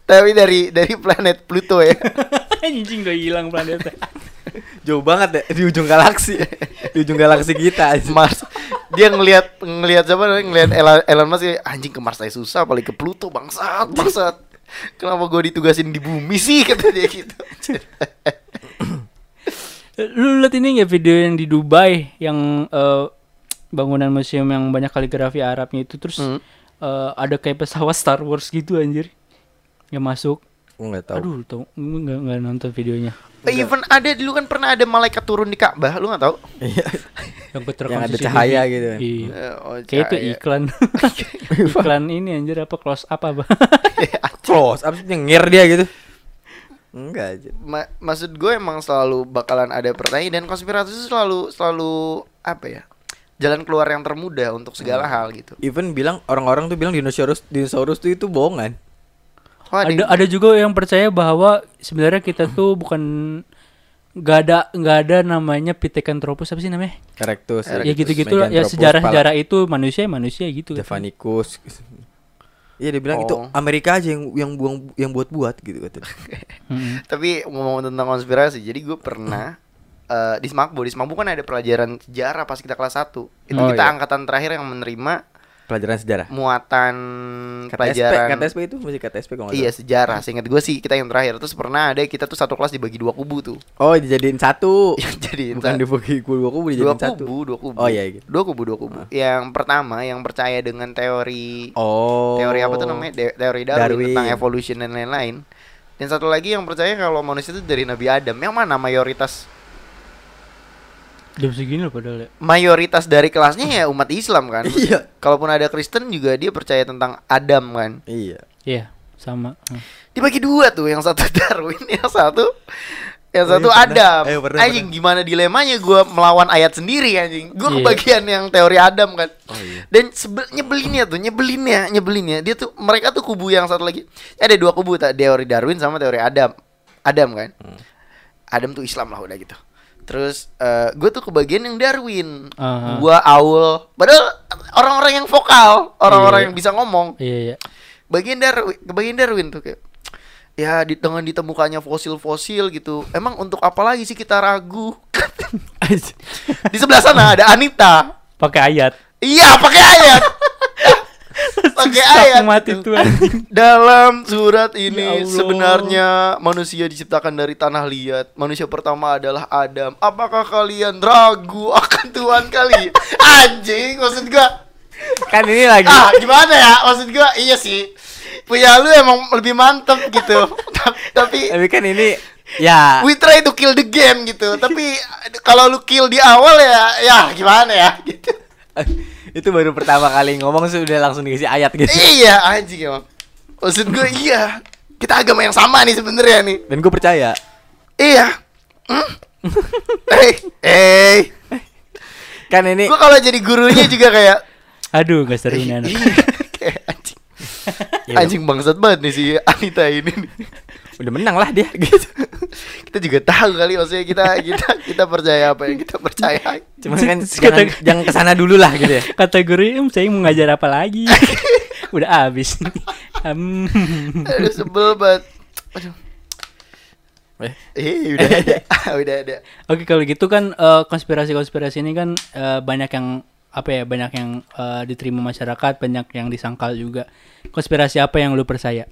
tapi dari dari planet Pluto ya Anjing udah hilang planetnya. [LAUGHS] Jauh banget deh di ujung galaksi. di ujung galaksi kita. aja. Mars dia ngelihat ngelihat siapa ngelihat Elon, Elon Musk ya, anjing ke Mars saya susah apalagi ke Pluto bangsat bangsat kenapa gue ditugasin di bumi sih [LAUGHS] kata dia gitu Lu lihat ini nggak video yang di Dubai yang eh, bangunan museum yang banyak kaligrafi Arabnya itu terus Hmm. eh, ada kayak pesawat Star Wars gitu anjir yang masuk. Gue nggak tahu. Aduh, tau nggak nggak nonton videonya. even ada dulu kan pernah ada malaikat turun di Ka'bah lu nggak tahu Iya. [LAUGHS] Yang Yang ada cahaya gitu kan. Iya. Eh, oh, Kayak itu cahaya. iklan. [LAUGHS] [LAUGHS] iklan ini anjir apa close up apa? Close, abis itu nyengir dia gitu. Enggak aja. Ma- maksud gue emang selalu bakalan ada pertanyaan dan konspirasi selalu selalu apa ya jalan keluar yang termudah untuk segala hal gitu Even bilang orang-orang tuh bilang dinosaurus dinosaurus tuh itu bohongan. Oh, ada ada juga yang percaya bahwa sebenarnya kita tuh bukan nggak ada nggak ada namanya Pithecanthropus apa sih namanya? Erectus. ya gitu-gitu lah. Ya sejarah-sejarah itu manusia manusia gitu. Javanicus. Iya dia bilang itu Oh. Amerika aja yang yang buang yang buat-buat gitu kata. Mm-mm. tapi ngomong tentang konspirasi jadi gue pernah eh, di Smakbo di Smakbo kan ada pelajaran sejarah pas kita kelas 1 itu Oh, kita iya. angkatan terakhir yang menerima Pelajaran sejarah. muatan KTSP, pelajaran KTSP itu masih KTSP kalau nggak iya sejarah seingat gue sih kita yang terakhir terus pernah ada kita tuh satu kelas dibagi dua kubu tuh Oh, dijadiin satu. [LAUGHS] jadi Bukan dibagi dua kubu dua dijadiin satu. kubu dua kubu Oh iya gitu. dua kubu dua kubu yang pertama yang percaya dengan teori Oh. teori apa tuh namanya De- teori Darwin, Darwin. tentang evolution dan lain-lain dan satu lagi yang percaya kalau manusia itu dari Nabi Adam yang mana mayoritas Jam segini loh padahal ya. mayoritas dari kelasnya ya umat Islam kan [LAUGHS] Iya. kalaupun ada Kristen juga dia percaya tentang Adam kan Iya. Iya, sama. Hmm. dibagi dua tuh yang satu [LAUGHS] Darwin yang satu yang Oh, satu iya, pernah. Adam Ayo, pernah, anjing gimana dilemanya gua melawan ayat sendiri anjing Iya. gua kebagian yang teori Adam kan Oh iya. dan sebel, nyebelinnya tuh nyebelinnya nyebelinnya dia tuh mereka tuh kubu yang satu lagi ada dua kubu tak teori Darwin sama teori Adam Adam kan Hmm. Adam tuh Islam lah udah gitu terus gue tuh kebagian yang Darwin Aha. gua Aul padahal orang-orang yang vokal orang-orang Iya. yang bisa ngomong Iya, iya. bagian Darwin kebagian Darwin tuh kayak ya di dengan ditemukannya fosil-fosil gitu emang untuk apa lagi sih kita ragu [LAUGHS] di sebelah sana ada Anita Pakai ayat. iya pakai ayat [LAUGHS] pakai ayat mati gitu. tuh [LAUGHS] dalam surat Ya ini Allah. sebenarnya manusia diciptakan dari tanah liat. Manusia pertama adalah Adam. Apakah kalian ragu akan Tuhan kali? [LAUGHS] Anjing maksud gua. Kan ini lagi. ah gimana ya? Maksud gua iya sih. Punya lu emang lebih mantep gitu. Ta- tapi Tapi kan ini ya. We try to kill the game gitu. Tapi kalau lu kill di awal ya ya gimana ya? Gitu itu baru pertama kali ngomong sudah langsung dikasih ayat gitu. iya anjing emang maksud gua iya kita agama yang sama nih sebenarnya nih Dan gue percaya. iya Hmm? eh eh Kan ini gua kalau jadi gurunya juga kayak Aduh, gak seru nih anak. Iya, kayak anjing [LAUGHS] Iya. anjing bangsat banget nih si Anita ini nih. Udah menang lah dia [LAUGHS] gitu. kita juga tahu kali maksudnya kita kita kita percaya apa yang kita percaya. Cuma kan jangan, jangan ke sana dulu lah gitu ya. [LAUGHS] Kategori em, saya mau ngajar apa lagi? [LAUGHS] Udah habis. Em, aduh sebel banget. Aduh. Eh, eh udah ada. Udah ada. Oke kalau gitu kan eh, konspirasi-konspirasi ini kan eh, banyak yang apa ya banyak yang eh, diterima masyarakat banyak yang disangkal juga. Konspirasi apa yang lu percaya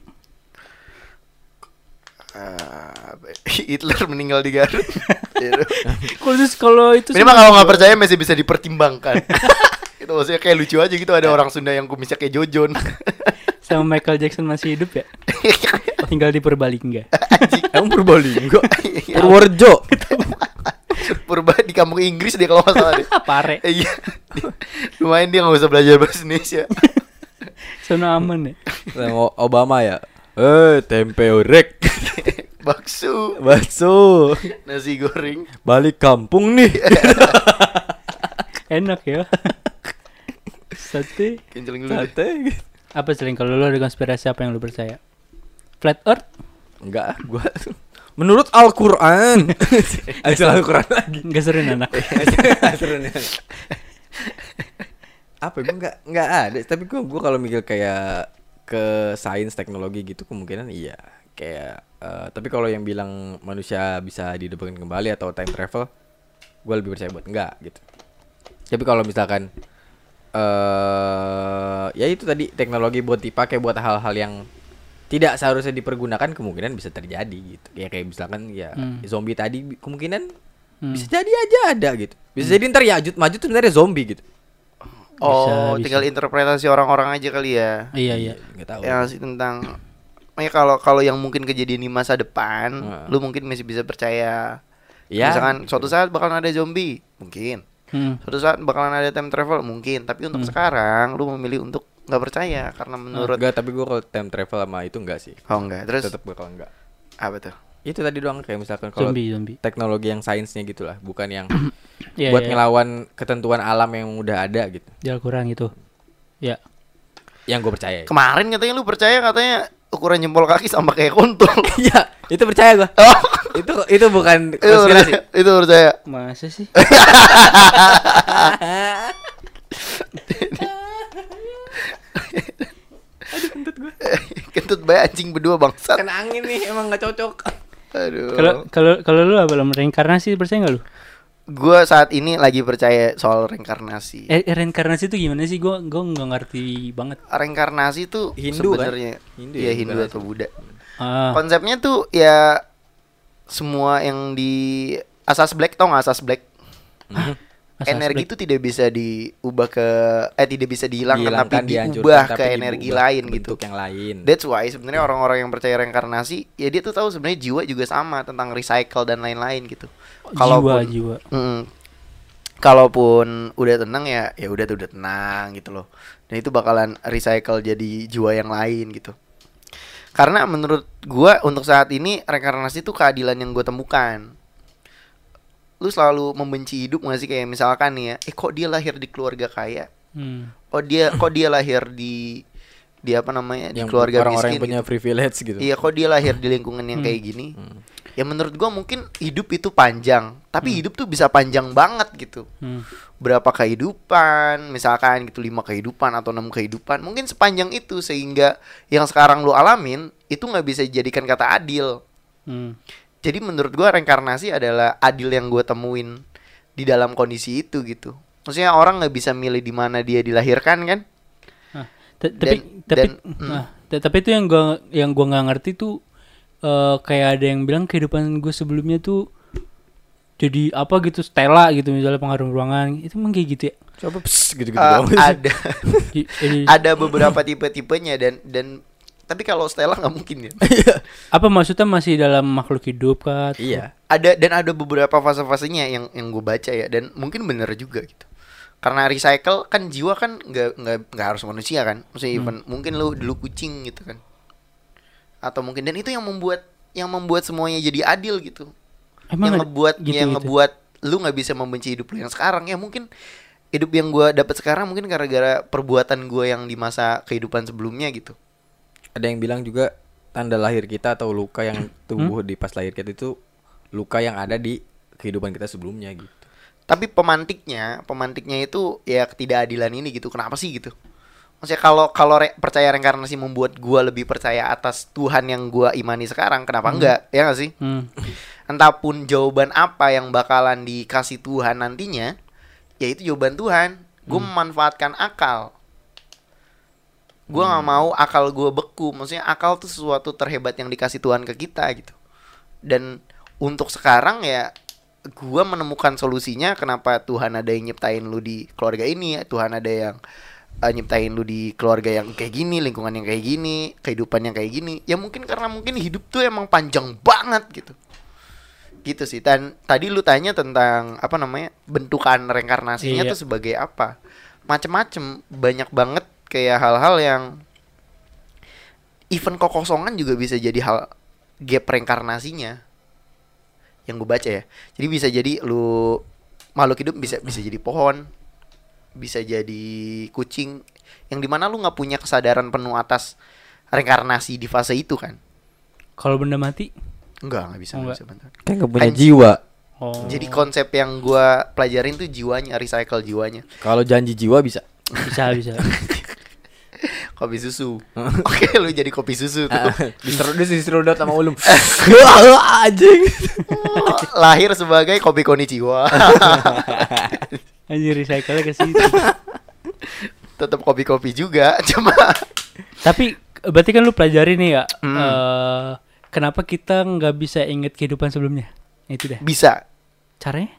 Ah, [LAUGHS] Hitler meninggal di Garut Gitu. [LAUGHS] khusus kalau itu Minimal kalau nggak percaya masih bisa dipertimbangkan [LAUGHS] itu maksudnya kayak lucu aja gitu ada orang Sunda yang kumisnya kayak Jojon sama Michael Jackson masih hidup ya tinggal di Purbalingga emang Purbalingga. Iya. Purworejo. Purba di kampung Inggris dia kalau nggak salah deh pare Iya. Lumayan dia nggak usah belajar bahasa Indonesia. sono aman ya Obama ya. Eh, tempe orek. [LAUGHS] Bakso, Bakso. nasi goreng. Balik kampung nih. [LAUGHS] enak ya sate Kenceling dulu deh. Sate. apa selain kalau lu ada konspirasi apa yang lu percaya flat earth Enggak, gua [LAUGHS] menurut Al-Qur'an. Asal Al-Qur'an lagi. nggak seru anak apa gue nggak nggak ada tapi gue gue kalau mikir kayak ke sains teknologi gitu kemungkinan iya. Kayak eh, tapi kalau yang bilang manusia bisa dihidupkan kembali atau time travel gue lebih percaya buat enggak gitu. Tapi kalau misalkan eh ya itu tadi teknologi buat dipakai buat hal-hal yang tidak seharusnya dipergunakan kemungkinan bisa terjadi gitu. Ya kayak misalkan ya Hmm. zombie tadi kemungkinan Hmm. bisa jadi aja ada gitu. Bisa jadi ntar ya ajut maju tuh sebenarnya zombie gitu Oh, bisa. tinggal interpretasi orang-orang aja kali ya. Iya iya. nggak tahu Yang sih tentang ya kalau kalau yang mungkin kejadian di masa depan, Heeh. lu mungkin masih bisa percaya. ya Misalkan suatu saat bakalan ada zombie, mungkin. Hmm. Suatu saat bakalan ada time travel, mungkin. Tapi untuk sekarang lu memilih untuk nggak percaya karena menurut enggak tapi gue kalau time travel sama itu enggak sih Oh enggak. Terus tetap bakal enggak apa tuh? Itu tadi doang kayak misalkan kalau Zombie zombie. teknologi yang sainsnya gitulah bukan yang [CLEARS THROAT] Iya, buat iya. ngelawan ketentuan alam yang udah ada gitu Di Al-Quran gitu. Ya. yang gue percaya Kemarin katanya lu percaya katanya ukuran jempol kaki sama kayak kontol. [LAUGHS] iya itu percaya gue oh, itu itu bukan itu konspirasi percaya. Itu percaya. Masa sih? [LAUGHS] Kentut bayi anjing berdua bangsat. kena angin nih emang nggak cocok Aduh. Kalau kalau kalau lu apa belum reinkarnasi percaya nggak lu? Gua saat ini lagi percaya soal reinkarnasi. Eh, reinkarnasi itu gimana sih? Gua gua nggak ngerti banget. Reinkarnasi tuh Hindu kan? sebenarnya Hindu ya ya, Hindu atau Buddha. Ah, Konsepnya tuh ya semua yang di asas black tau nggak asas black? Asas energi itu tidak bisa diubah ke eh tidak bisa dihilangkan tapi diubah tapi ke diubah energi lain gitu. yang lain That's why sebenarnya orang-orang yang percaya reinkarnasi ya dia tuh tahu sebenarnya jiwa juga sama tentang recycle dan lain-lain gitu. jiwa Kalaupun jiwa. Mm. Kalaupun udah tenang ya, ya udah tuh udah tenang gitu loh. Dan itu bakalan recycle jadi jiwa yang lain gitu. Karena menurut gua untuk saat ini reinkarnasi itu keadilan yang gue temukan. Lu selalu membenci hidup gak sih kayak misalkan nih ya, eh kok dia lahir di keluarga kaya? Hmm. Oh dia kok dia lahir di di apa namanya? di yang keluarga orang-orang miskin. yang punya gitu. privilege gitu Iya, kok dia lahir di lingkungan yang Hmm. kayak gini? Ya menurut gua mungkin hidup itu panjang, tapi hidup tuh bisa panjang banget gitu. Hmm. Berapa kehidupan, misalkan gitu lima kehidupan atau enam kehidupan, mungkin sepanjang itu sehingga yang sekarang lu alamin itu nggak bisa dijadikan kata adil. Hmm. Jadi menurut gua reinkarnasi adalah adil yang gue temuin di dalam kondisi itu gitu. Maksudnya orang nggak bisa milih di mana dia dilahirkan kan? Ta- tapi Dan- tapi dan- ta- tapi itu yang gua yang gua nggak ngerti tuh eh, kayak ada yang bilang kehidupan gue sebelumnya tuh jadi apa gitu Stella gitu misalnya pengaruh ruangan itu emang kayak gitu ya? Coba pss, Eh, doang. ada. [LAUGHS] Ada beberapa tipe-tipenya dan dan tapi kalau Stella nggak mungkin ya. [LAUGHS] apa maksudnya masih dalam makhluk hidup kan iya. Ada dan ada beberapa fase-fasenya yang yang gue baca ya dan mungkin bener juga gitu. Karena recycle kan jiwa kan nggak nggak nggak harus manusia kan. Maksudnya even mungkin lu dulu kucing gitu kan. Atau mungkin dan itu yang membuat yang membuat semuanya jadi adil gitu. Emang yang ngebuat gitu, yang gitu? ngebuat lu nggak bisa membenci hidup lu yang sekarang. Ya mungkin hidup yang gua dapat sekarang mungkin gara-gara perbuatan gua yang di masa kehidupan sebelumnya gitu ada yang bilang juga tanda lahir kita atau luka yang Hmm? tumbuh di pas lahir kita itu luka yang ada di kehidupan kita sebelumnya gitu. Tapi pemantiknya pemantiknya itu ya ketidakadilan ini gitu. Kenapa sih gitu? Maksudnya kalau kalau re- percaya reinkarnasi membuat gua lebih percaya atas Tuhan yang gua imani sekarang kenapa enggak? Ya nggak sih? Hmm. entahpun jawaban apa yang bakalan dikasih Tuhan nantinya ya itu jawaban Tuhan. Gue memanfaatkan akal gue nggak mau akal gue beku. Maksudnya akal tuh sesuatu terhebat yang dikasih Tuhan ke kita gitu. Dan untuk sekarang ya gue menemukan solusinya kenapa Tuhan ada yang nyiptain lu di keluarga ini ya Tuhan ada yang eh, nyiptain lu di keluarga yang kayak gini lingkungan yang kayak gini kehidupan yang kayak gini. Ya mungkin karena mungkin hidup tuh emang panjang banget gitu. Gitu sih. Dan tadi lu tanya tentang apa namanya bentukan reinkarnasinya Iya. tuh sebagai apa? Macem-macem. Banyak banget kayak hal-hal yang even kekosongan juga bisa jadi hal gap reinkarnasinya yang gue baca ya jadi bisa jadi lu makhluk hidup bisa bisa jadi pohon bisa jadi kucing yang di mana lu nggak punya kesadaran penuh atas reinkarnasi di fase itu kan kalau benda mati enggak nggak bisa Oh, nggak enggak. bisa bentar. kan gak punya jiwa Oh. Jadi konsep yang gua pelajarin tuh jiwanya, recycle jiwanya. Kalau janji jiwa bisa. bisa bisa. [LAUGHS] Kopi susu. [LAUGHS] Oke, lu jadi kopi susu tuh. Diserudot diserudot sama ulum. [LAUGHS] Anjing. Lahir sebagai kopi konnichiwa. [LAUGHS] Anjir recycle ke situ. Tetap kopi-kopi juga, cuma Tapi berarti kan lu pelajari nih ya. Hmm. eh, kenapa kita nggak bisa inget kehidupan sebelumnya? Itu deh. bisa. Caranya?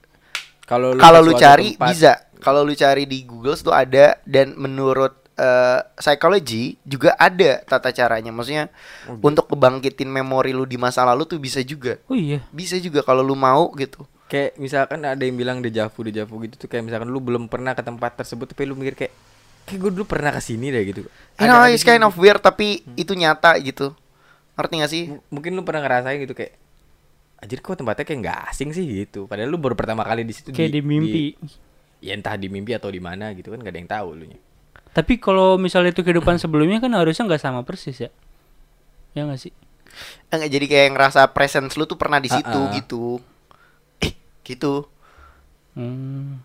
Kalau lu suatu cari tempat- bisa. Kalau lu cari di Google tuh ada dan menurut eh, psychology juga ada tata caranya. Maksudnya untuk kebangkitin memori lu di masa lalu tuh bisa juga. Oh iya. Bisa juga kalau lu mau gitu. Kayak misalkan ada yang bilang dejavu dejavu gitu tuh kayak misalkan lu belum pernah ke tempat tersebut tapi lu mikir kayak kayak gue dulu pernah ke sini deh gitu. You know, Ada- it's kind of gitu. weird tapi itu nyata gitu. Ngerti gak sih? M- mungkin lu pernah ngerasain gitu kayak Anjir kok tempatnya kayak nggak asing sih gitu. Padahal lu baru pertama kali di situ Kayak di mimpi. ya entah di mimpi atau di mana gitu kan gak ada yang tahu lu nya. Tapi kalau misalnya itu kehidupan sebelumnya kan harusnya nggak sama persis ya. Ya nggak sih? Enggak jadi kayak ngerasa presence lu tuh pernah di situ Ah, ah. gitu. Eh, gitu. Hmm.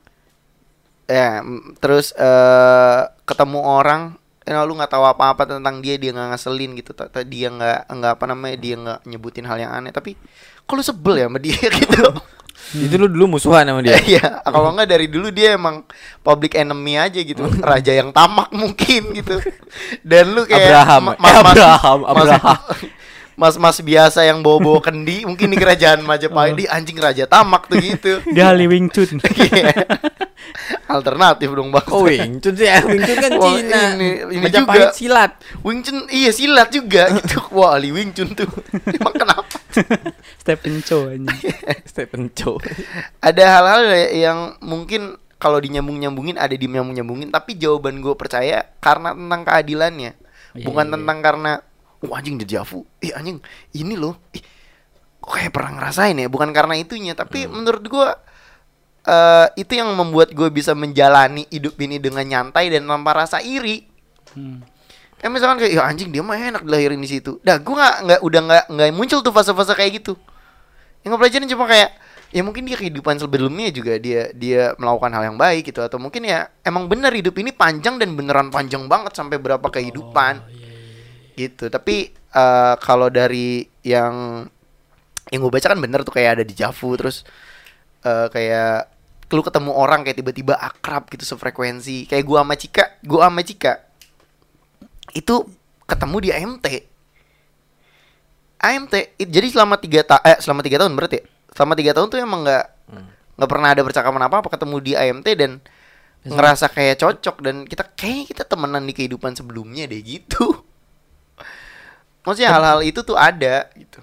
Ya, terus eh ketemu orang ya lu nggak tahu apa-apa tentang dia dia nggak ngeselin gitu dia nggak nggak apa namanya dia nggak nyebutin hal yang aneh tapi kalau sebel ya sama dia [LAUGHS] gitu Itu lu dulu musuhan sama dia. [LAUGHS] Iya, kalau nggak dari dulu dia emang public enemy aja gitu, raja yang tamak mungkin gitu. Dan lu kayak Abraham. ma- mas- mas- Abraham, mas- Abraham. [LAUGHS] Mas-mas biasa yang bawa-bawa kendi mungkin di kerajaan Majapahit di anjing raja tamak tuh gitu. [LAUGHS] Dia ahli Wing Chun. Iya. Alternatif dong bang. Oh Wing Chun sih, [LAUGHS] Wing Chun kan Wah, Cina. ini- ini Majapahit juga. silat. Wing Chun iya silat juga [LAUGHS] gitu. Wah, Ali Wing Chun tuh. [LAUGHS] Emang kenapa? Stephen Chow aja. Stephen Chow. ada hal-hal yang mungkin kalau dinyambung-nyambungin ada di nyambung-nyambungin tapi jawaban gue percaya karena tentang keadilannya Iya, bukan iya, tentang karena oh anjing dejavu ih anjing ini loh ih kok kayak pernah ngerasain ya bukan karena itunya tapi menurut gue eh itu yang membuat gue bisa menjalani hidup ini dengan nyantai dan tanpa rasa iri Hmm. Kayak misalkan kayak ya anjing dia mah enak dilahirin di situ. Dah gue nggak nggak udah nggak nggak muncul tuh fase-fase kayak gitu. Yang gue pelajarin cuma kayak ya mungkin dia kehidupan sebelumnya juga dia dia melakukan hal yang baik gitu atau mungkin ya emang bener hidup ini panjang dan beneran panjang banget sampai berapa kehidupan Oh, iya, iya. gitu. Tapi eh, kalau dari yang yang gue baca kan bener tuh kayak ada di Javu terus eh, kayak lu ketemu orang kayak tiba-tiba akrab gitu sefrekuensi. Kayak gua sama Cika gua sama Cika. Itu ketemu di AMT AMT it- jadi selama tiga ta eh selama tiga tahun berarti ya? selama tiga tahun tuh emang nggak nggak pernah ada percakapan apa apa ketemu di AMT dan ngerasa kayak cocok dan kita kayaknya kita temenan di kehidupan sebelumnya deh gitu. Maksudnya hal-hal itu tuh ada gitu.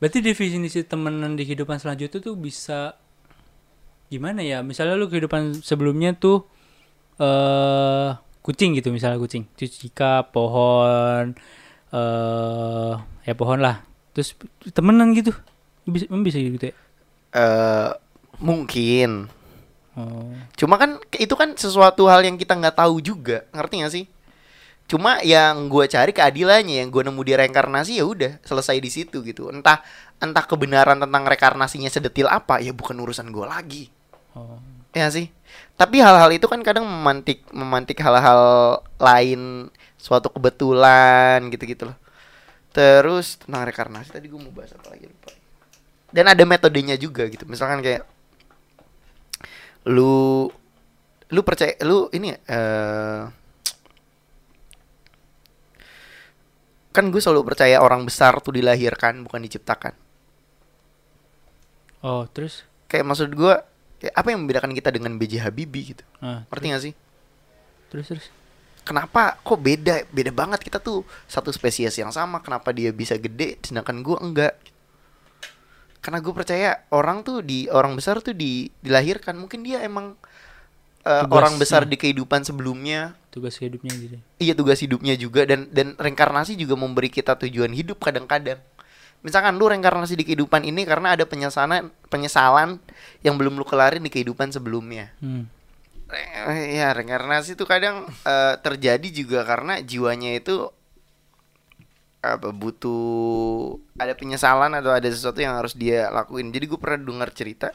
Berarti definisi temenan di kehidupan selanjutnya tuh bisa gimana ya? Misalnya lu kehidupan sebelumnya tuh eh kucing gitu misalnya kucing, cicika, pohon eh ya pohon lah. Terus temenan gitu. Bisa bisa gitu ya? eh mungkin Oh. Cuma kan itu kan sesuatu hal yang kita nggak tahu juga, ngerti gak sih? Cuma yang gue cari keadilannya, yang gue nemu di reinkarnasi ya udah selesai di situ gitu. Entah entah kebenaran tentang reinkarnasinya sedetil apa, ya bukan urusan gue lagi, Oh. ya sih. Tapi hal-hal itu kan kadang memantik memantik hal-hal lain, suatu kebetulan gitu-gitu loh. Terus tentang reinkarnasi tadi gue mau bahas apa lagi lupa. Dan ada metodenya juga gitu. Misalkan kayak lu lu percaya lu ini eh kan gue selalu percaya orang besar tuh dilahirkan bukan diciptakan Oh, terus kayak maksud gue apa yang membedakan kita dengan BJ Habibie gitu? Ah, ngerti gak sih? Terus terus. kenapa kok beda? Beda banget kita tuh. Satu spesies yang sama kenapa dia bisa gede sedangkan gue enggak? Karena gue percaya orang tuh di orang besar tuh di dilahirkan. Mungkin dia emang Tugasnya. orang besar di kehidupan sebelumnya. Tugas hidupnya gitu. iya tugas hidupnya juga. Dan dan reinkarnasi juga memberi kita tujuan hidup kadang-kadang misalkan lu reinkarnasi di kehidupan ini karena ada penyesalan penyesalan yang belum lu kelarin di kehidupan sebelumnya Hmm. Re- ya reinkarnasi itu kadang eh, terjadi juga karena jiwanya itu apa butuh ada penyesalan atau ada sesuatu yang harus dia lakuin. Jadi gue pernah dengar cerita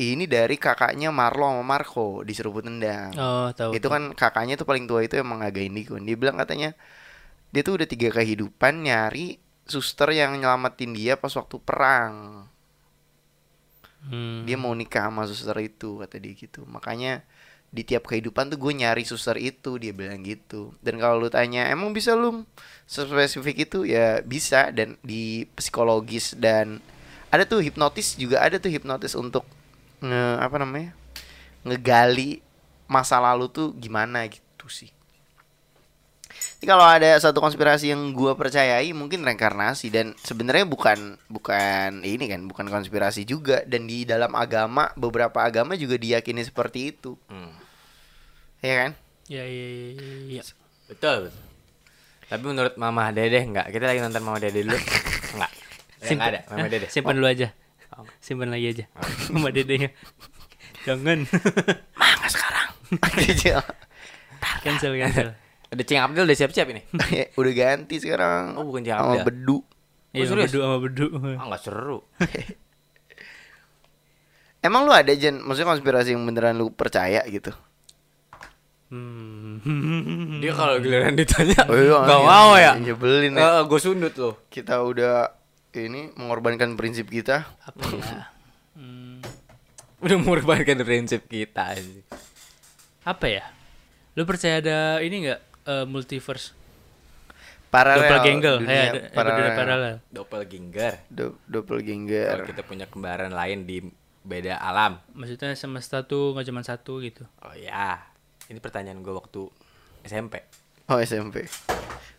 ini dari kakaknya Marlo sama Marco di Seruput Nendang. Oh, tahu. itu kan kakaknya tuh paling tua itu emang agak indigo. Dia bilang katanya dia tuh udah tiga kehidupan nyari suster yang nyelamatin dia pas waktu perang. Hmm. Dia mau nikah sama suster itu kata dia gitu. Makanya di tiap kehidupan tuh gue nyari suster itu dia bilang gitu. Dan kalau lu tanya emang bisa lu spesifik itu ya bisa dan di psikologis dan ada tuh hipnotis juga ada tuh hipnotis untuk nge apa namanya ngegali masa lalu tuh gimana gitu sih. Jadi kalau ada satu konspirasi yang gua percayai mungkin reinkarnasi dan sebenarnya bukan bukan ini kan bukan konspirasi juga dan di dalam agama beberapa agama juga diyakini seperti itu. Hmm. Ya kan? Ya, ya, ya, ya, ya. Betul, betul. Tapi menurut Mama Dede enggak? Kita lagi nonton Mama Dede dulu. enggak. Enggak ada Mama? Dede. Simpan dulu aja. Oh. Simpan lagi aja. [LAUGHS] Sama dedenya. Jangan. Mangga sekarang. Kecil. [LAUGHS] cancel, cancel. Ada Cing Abdul udah siap-siap ini. [LAUGHS] Udah ganti sekarang. Oh, bukan Cing Sama Abdul. bedu. Iya, serius? bedu sama bedu. Ah, enggak seru. [LAUGHS] Emang lu ada Jen, maksudnya konspirasi yang beneran lu percaya gitu? Hmm. Dia kalau giliran ditanya Oh, iya, enggak iya. mau ya. Nyebelin ya. gue sundut loh. Kita udah ini mengorbankan prinsip kita. Apa ya? Hmm. Udah mengorbankan prinsip kita aja. Apa ya? Lu percaya ada ini enggak multiverse? Paralel. Doppelganger. dunia ada paralel. dunia paralel. Doppelganger. Do- Kalau doppelganger. kita punya kembaran lain di beda alam. Maksudnya semesta tuh nggak cuma satu gitu. Oh ya, ini pertanyaan gue waktu SMP. Oh SMP.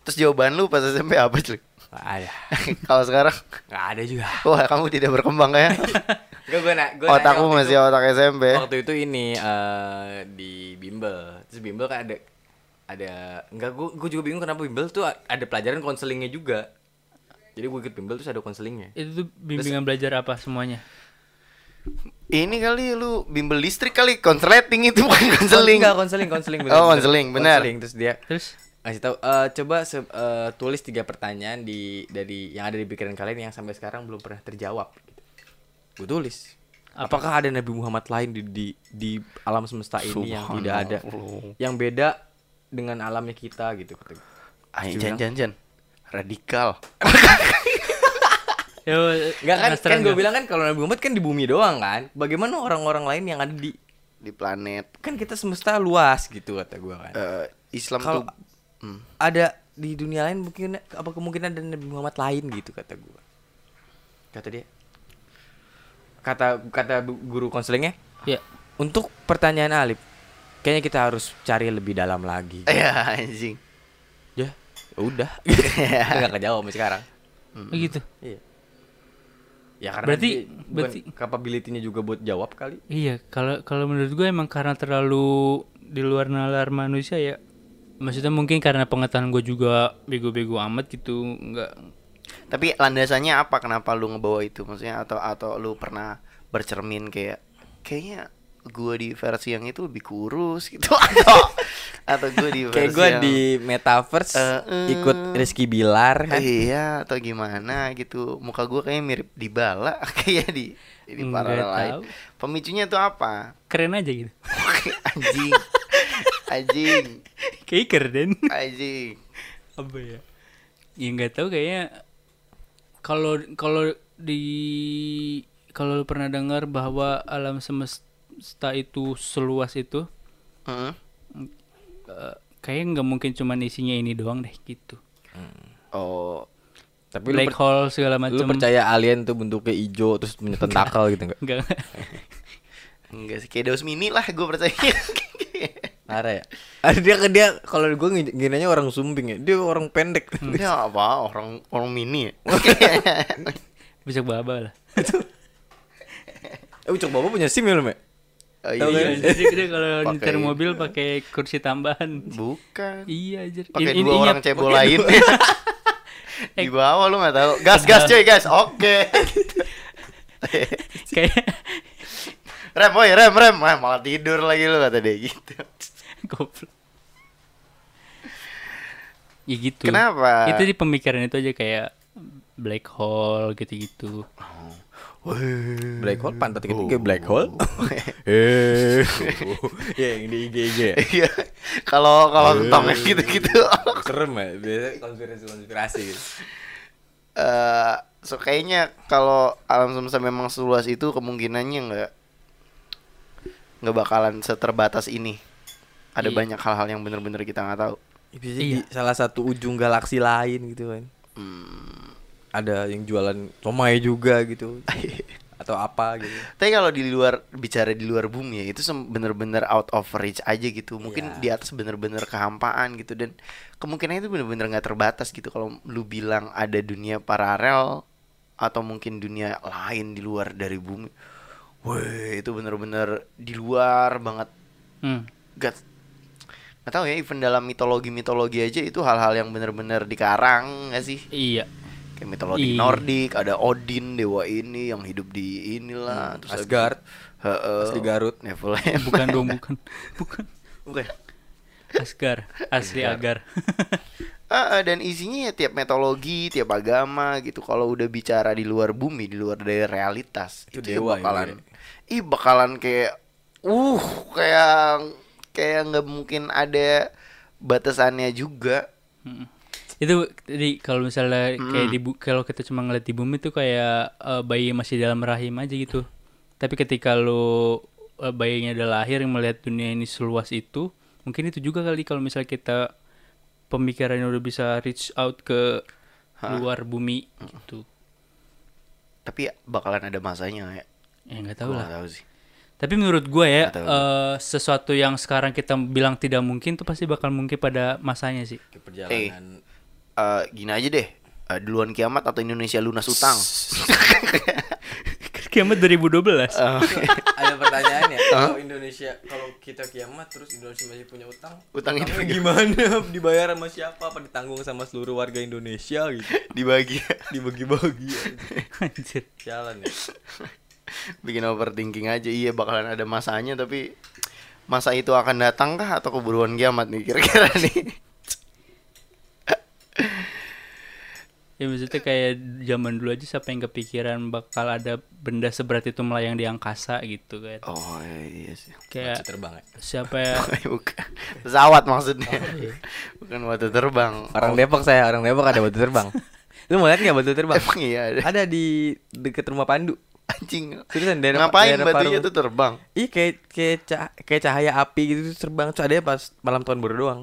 Terus jawaban lu pas SMP apa cuy? Gak ada. [LAUGHS] Kalau sekarang, Gak ada juga. wah kamu tidak berkembang ya. [LAUGHS] Gak gue na gua nanya Otakmu waktu masih itu- otak SMP. Waktu itu ini eh, di bimbel. Terus bimbel kan ada ada enggak gue gue juga bingung kenapa bimbel tuh ada pelajaran konselingnya juga. Jadi gue ikut bimbel terus ada konselingnya. Itu tuh bimbingan belajar apa semuanya? Ini kali lu bimbel listrik kali, konsleting itu bukan konseling. Enggak konseling, konseling bener, Oh, konseling, benar. Konseling, terus dia Terus kasih tahu eh, coba se- eh, tulis tiga pertanyaan di dari yang ada di pikiran kalian yang sampai sekarang belum pernah terjawab. Gue tulis. Apakah ada Nabi Muhammad lain di di, di alam semesta ini yang tidak ada, yang beda dengan alamnya kita gitu? kata gue. Ay, Dia jan jan jan. Radikal. ya Enggak kan? Kan gue nggak? bilang kan kalau Nabi Muhammad kan di bumi doang kan. Bagaimana orang-orang lain yang ada di Di planet kan kita semesta luas gitu kata gue kan. eh, Islam Kalau tuh hmm. ada di dunia lain mungkin apa kemungkinan ada Nabi Muhammad lain gitu kata gue kata dia kata kata guru konselingnya Ya. untuk pertanyaan Alif kayaknya kita harus cari lebih dalam lagi ya anjing. ya udah [LAUGHS] nggak kejawab sampai sekarang Begitu. iya ya karena Berarti- berarti- capability-nya juga buat jawab kali Iya, kalau kalau menurut gue emang karena terlalu di luar nalar manusia ya. Maksudnya mungkin karena pengetahuan gue juga bego-bego amat gitu, nggak Tapi landasannya apa kenapa lu ngebawa itu? Maksudnya atau atau lu pernah bercermin kayak kayaknya gua di versi yang itu lebih kurus gitu [LAUGHS] atau atau gua di versi kayak gue yang- di metaverse eh. ikut Rizky Bilar kan Iya atau gimana gitu Muka gua kayaknya mirip di bala [LAUGHS] Kayak di Di paralel lain. Pemicunya tuh apa? keren aja gitu. [LAUGHS] anjing Anjing Kayak keren. Anjing Apa ya? Ya nggak tahu kayaknya kalau kalau di kalau lu pernah dengar bahwa alam semesta itu seluas itu, Heeh. eh, kayaknya nggak mungkin cuma isinya ini doang deh gitu. Oh tapi lu Black hole segala Lu macam. percaya alien tuh bentuknya hijau terus punya tentakel gitu enggak? Enggak. Enggak sih Kayak Deus Mini lah gue percaya [LAUGHS] Ada ya? Ada dia dia kalau gue nginanya orang sumbing ya. Dia orang pendek. Dia apa? Orang orang mini ya? Bisa baba lah. [LAUGHS] eh Ucok Bapak punya SIM ya lu, Mek? Oh, Tahu iya, kan? iya. [LAUGHS] Jadi dia kalau nyetir mobil pakai kursi tambahan. Bukan Iya aja. Pakai In- dua intinya- orang cebol lain [LAUGHS] Di bawah lu gak tahu Gas gas cuy gas Oke [LAUGHS] kayak Rem woy rem rem Wah, Malah tidur lagi lu kata dia gitu goblok. Ya gitu. Kenapa? Itu di pemikiran itu aja kayak black hole gitu-gitu. Black hole pantat ketiga black hole. [LAUGHS] Eh. [LAUGHS] Ya yang di IG IG. Iya. Kalau kalau tentang gitu-gitu Serem ya, biasa konspirasi-konspirasi gitu. eh so kayaknya kalau alam semesta memang seluas itu kemungkinannya nggak nggak bakalan seterbatas ini. Ada Iya. banyak hal-hal yang bener-bener kita nggak tahu. Bisa Iya. di salah satu ujung galaksi lain gitu kan. Ada yang jualan somai juga gitu. [LAUGHS] Atau apa gitu. Tapi kalau di luar bicara di luar bumi ya itu bener-bener out of reach aja gitu. Mungkin Iya. di atas bener-bener kehampaan gitu dan kemungkinan itu bener-bener nggak terbatas gitu. Kalau lu bilang ada dunia paralel atau mungkin dunia lain di luar dari bumi. Wih, itu bener-bener di luar banget. Hmm. Gak nggak tahu ya, even dalam mitologi-mitologi aja itu hal-hal yang bener-bener dikarang nggak sih? Iya. Kayak mitologi Iya. Nordik, ada Odin, dewa ini yang hidup di inilah, terus habis- Asgard. Heeh. Asli Garut. Nephilim. Bukan dong, [LAUGHS] bukan. Bukan. Bukan. Asgar, asli agar. [LAUGHS] Ah, dan isinya ya tiap mitologi, tiap agama gitu. Kalau udah bicara di luar bumi, di luar dari realitas, Itu itu, ya dewa ya, bakalan, Boy. ih bakalan kayak, uh, kayak kayak nggak mungkin ada batasannya juga. Mm. Itu jadi kalau misalnya kayak di bu- kalau kita cuma ngeliat di bumi tuh kayak eh, bayi masih dalam rahim aja gitu. Tapi ketika lo eh, bayinya udah lahir yang melihat dunia ini seluas itu mungkin itu juga kali kalau misalnya kita pemikirannya udah bisa reach out ke luar bumi gitu. Tapi bakalan ada masanya ya. ya nggak tahu Gua lah. tahu sih. tapi menurut gue ya eh, sesuatu yang sekarang kita bilang tidak mungkin tuh pasti bakal mungkin pada masanya sih. Perjalanan Eh, gini aja deh. Eh, duluan kiamat atau Indonesia lunas utang? [LAUGHS] kiamat 2012 [LAUGHS] ada pertanyaan ya kalau Indonesia kalau kita kiamat terus Indonesia masih punya utang? Utang utangnya itu gimana? [LAUGHS] Dibayar sama siapa? Apa ditanggung sama seluruh warga Indonesia gitu? Dibagi. dibagi-bagi. Anjir. jalan ya. Bikin overthinking aja iya bakalan ada masanya tapi masa itu akan datang kah atau keburuan kiamat nih kira-kira nih Ya maksudnya kayak zaman dulu aja siapa yang kepikiran bakal ada benda seberat itu melayang di angkasa gitu kan. oh iya sih. Kayak terbang ya? siapa ya? [LAUGHS] Bukan pesawat maksudnya. Bukan batu terbang. Orang Depok saya. Orang Depok ada batu terbang. [LAUGHS] Lu mau lihat nggak batu terbang? Emang iya ada. Ada di deket rumah Pandu. Anjing. Seriusan daerah ngapain daerah batunya tuh terbang? Iya kayak kayak cah- kayak cahaya api gitu terbang. Terus ada pas malam tahun baru doang.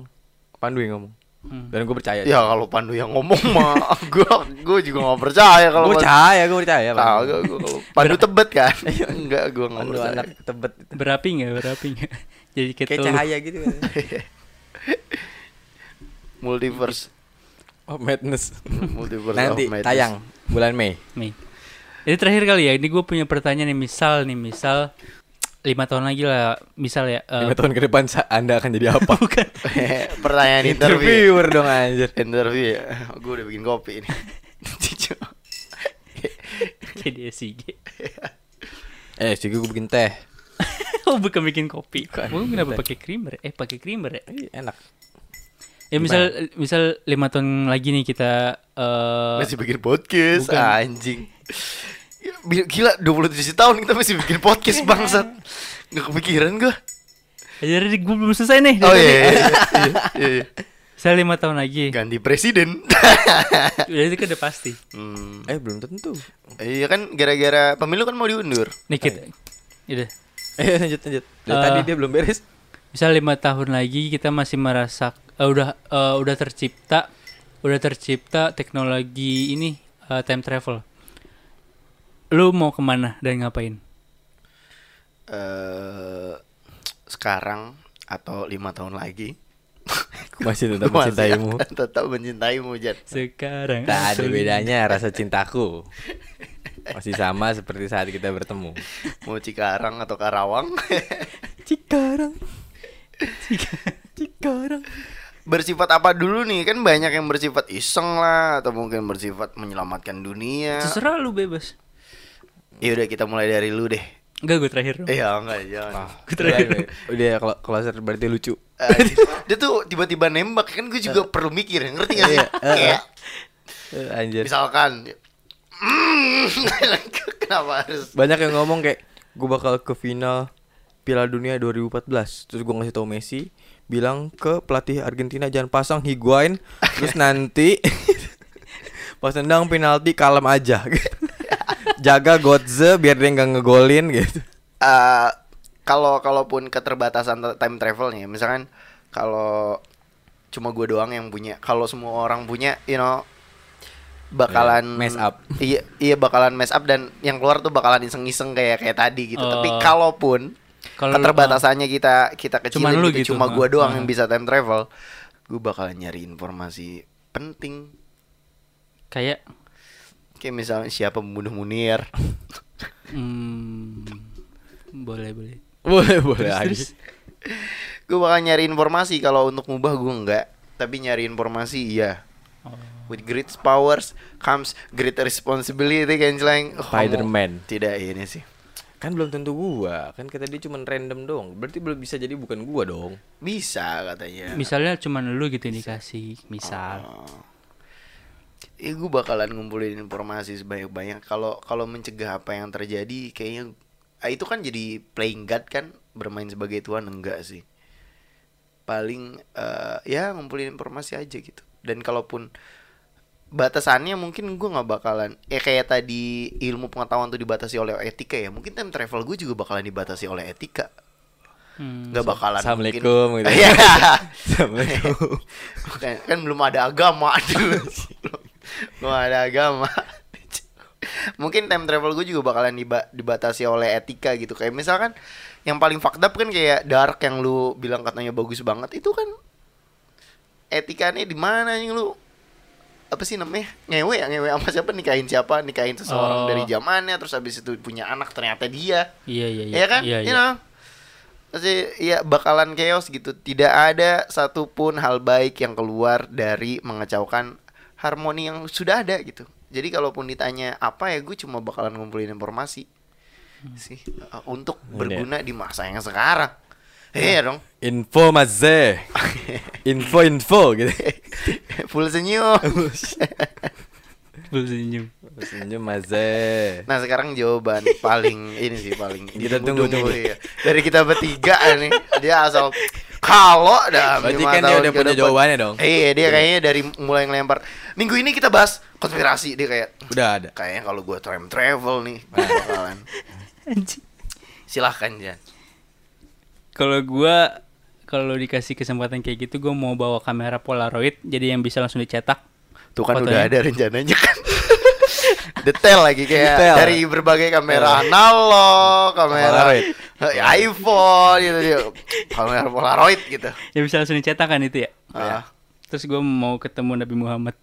Pandu yang ngomong. Hmm. Dan gue percaya. ya kalau Pandu yang ngomong mah [LAUGHS] gua gua juga nggak percaya kalau gue percaya, gue percaya. Bang. Kagak gua kalau Pandu tebet kan [LAUGHS] enggak gua nggak Pandu percaya anak tebet. berapi nggak berapi nggak? [LAUGHS] Jadi kayak, Kayak telur. cahaya gitu kan. multiverse Oh, madness. multiverse Nanti of madness. tayang bulan Mei. Nih. Ini terakhir kali ya. Ini gue punya pertanyaan nih. Misal nih, misal lima tahun lagi lah. Misal ya. eh, Lima tahun ke depan Anda akan jadi apa? [LAUGHS] bukan. pertanyaan [LAUGHS] interview Interviewer dong anjir. interview ya gue udah bikin kopi ini [LAUGHS] kayak dia sih. Eh, sih gue bikin teh. oh bukan bikin kopi. Gue kenapa pakai creamer? Eh pakai creamer ya? Ih, Enak. Ya misal misal lima tahun lagi nih kita eh masih bikin podcast Bukan. anjing gila 27 tahun kita masih bikin podcast bangsat nggak kepikiran gue jadi gue belum selesai nih. oh iya, tadi. iya, iya, iya, [LAUGHS] iya. Misal lima tahun lagi. ganti presiden [LAUGHS] Udah itu kan udah pasti. hmm. Eh, belum tentu. iya kan gara-gara pemilu kan mau diundur Nih kita. Udah. Eh, lanjut lanjut. Dari Eh. tadi dia belum beres. Misal lima tahun lagi kita masih merasa eh, udah eh, udah tercipta udah tercipta teknologi ini eh, time travel. Lu mau ke mana dan ngapain? eh sekarang atau lima tahun lagi Masih tetap [LAUGHS] masih mencintaimu. [LAUGHS] tetap mencintaimu Jan Sekarang. Tak ada bedanya rasa cintaku. [LAUGHS] Masih sama seperti saat kita bertemu. mau Cikarang atau Karawang Cikarang. Cikarang. bersifat apa dulu nih kan banyak yang bersifat iseng lah atau mungkin bersifat menyelamatkan dunia Terserah lu bebas. Ya udah kita mulai dari lu deh. Enggak gue terakhir. Dong. eh ya enggak jangan Udah, udah kalau closer berarti lucu. Eh, dia tuh tiba-tiba nembak kan gue juga perlu mikir ngerti gak sih? Iya, kayak Eh, Anjir. misalkan mm, [LAUGHS] kenapa harus? Banyak yang ngomong kayak gue bakal ke final Piala Dunia 2014. Terus gue ngasih tau Messi bilang ke pelatih Argentina jangan pasang Higuain terus nanti [LAUGHS] [LAUGHS] pas tendang penalti kalem aja jaga Godze biar dia nggak ngegolin gitu Eh, kalau kalaupun keterbatasan time travelnya misalkan kalau cuma gue doang yang punya kalau semua orang punya you know bakalan Iya, mess up. [LAUGHS] iya iya bakalan mess up dan yang keluar tuh bakalan iseng-iseng kayak kayak tadi gitu tapi Oh. kalaupun Kalau lu- keterbatasannya kita kita Cuman kecilin lu gitu, gitu, cuma gue doang ah. yang bisa time travel gue bakalan nyari informasi penting Kayak kayak misalnya siapa pembunuh Munir hmm, boleh boleh. boleh boleh Terus, terus. gue bakal nyari informasi kalau untuk ngubah gue enggak tapi nyari informasi iya Oh. with great powers comes great responsibility kan selain Spider-Man. tidak ini sih kan belum tentu gua kan kata dia cuma random dong berarti belum bisa jadi bukan gua dong bisa katanya Misalnya cuman lu gitu yang dikasih, misal. Oh. Ya gue bakalan ngumpulin informasi sebanyak-banyak. Kalau kalau mencegah apa yang terjadi kayaknya ah, itu kan jadi playing god kan? Bermain sebagai tuan? Enggak sih. Paling eh, ya ngumpulin informasi aja gitu. Dan kalaupun batasannya mungkin gue nggak bakalan eh kayak tadi ilmu pengetahuan tuh dibatasi oleh etika ya. Mungkin time travel gue juga bakalan dibatasi oleh etika Hmm. nggak bakalan Assalamualaikum mungkin- gitu. Iya. [LAUGHS] Assalamualaikum. kan, kan belum ada agama [LAUGHS] dulu belum ada agama mungkin time travel gue juga bakalan diba- dibatasi oleh etika gitu kayak misalkan yang paling fucked up kan kayak dark yang lu bilang katanya bagus banget itu kan etikanya di mana yang lu apa sih namanya ngewe ya ngewe sama siapa nikahin siapa nikahin seseorang Oh. dari zamannya terus habis itu punya anak ternyata dia Iya iya iya. Iya kan? Iya You iya. know? Pasti ya bakalan chaos gitu. Tidak ada satupun hal baik yang keluar dari mengacaukan harmoni yang sudah ada gitu. Jadi kalaupun ditanya apa ya gue cuma bakalan ngumpulin informasi sih uh, untuk Bener. berguna di masa yang sekarang. Iya dong. info maze [LAUGHS] info info gitu Full senyum. Belum senyum. senyum maze Nah sekarang jawaban paling ini sih paling Kita tunggu, tunggu. iya. Dari kita bertiga nih Dia asal kalau dalam Berarti kan dia udah punya jawabannya dong. Iya dia kayaknya dari mulai ngelempar Minggu ini kita bahas konspirasi Dia kayak udah ada Kayaknya kalau gue time travel nih bakalan Anjing. Silahkan Jan Kalau gua kalau dikasih kesempatan kayak gitu gua mau bawa kamera Polaroid jadi yang bisa langsung dicetak. Tuh kan Fotonya. udah ada rencananya kan [LAUGHS] Detail lagi kayak Detail. dari berbagai kamera analog, kamera Polaroid. iPhone gitu dia. Kamera Polaroid gitu. Yang bisa langsung dicetak kan itu ya. Ah, Terus gua mau ketemu Nabi Muhammad.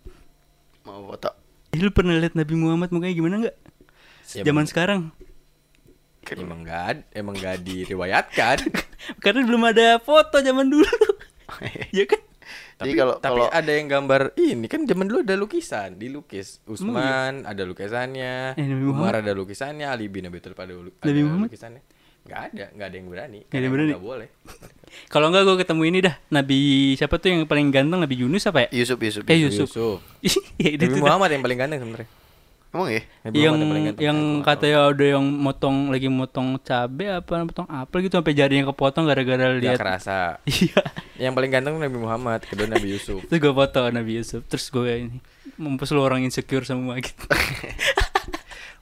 mau foto. Eh, lu pernah lihat Nabi Muhammad mukanya gimana nggak? Ya, Zaman sekarang. emang gak emang gak diriwayatkan [LAUGHS] Karena belum ada foto zaman dulu. [LAUGHS] ya kan? Jadi tapi kalau tapi kalau ada yang gambar ini kan zaman dulu ada lukisan dilukis Usman ada lukisannya Eh, Umar ada lukisannya Ali bin Abi Thalib ada, Nabi ada Muhammad? lukisannya nggak ada nggak ada yang berani Nggak ada yang berani? nggak boleh [LAUGHS] Kalau enggak gua ketemu ini dah. Nabi siapa tuh yang paling ganteng? Nabi Yunus apa ya? Yusuf Yusuf. Eh, Yusuf. Yusuf. Yusuf [LAUGHS] ya, itu Nabi dah. Muhammad yang paling ganteng sebenarnya Emang ya? Yang ganteng. yang katanya ada yang motong lagi motong cabe apa motong apel gitu sampai jarinya kepotong gara-gara lihat kerasa [LAUGHS] iya yang paling ganteng Nabi Muhammad kedua Nabi Yusuf [LAUGHS] terus gue foto Nabi Yusuf terus gue ini mampus lu orang insecure semua gitu [LAUGHS]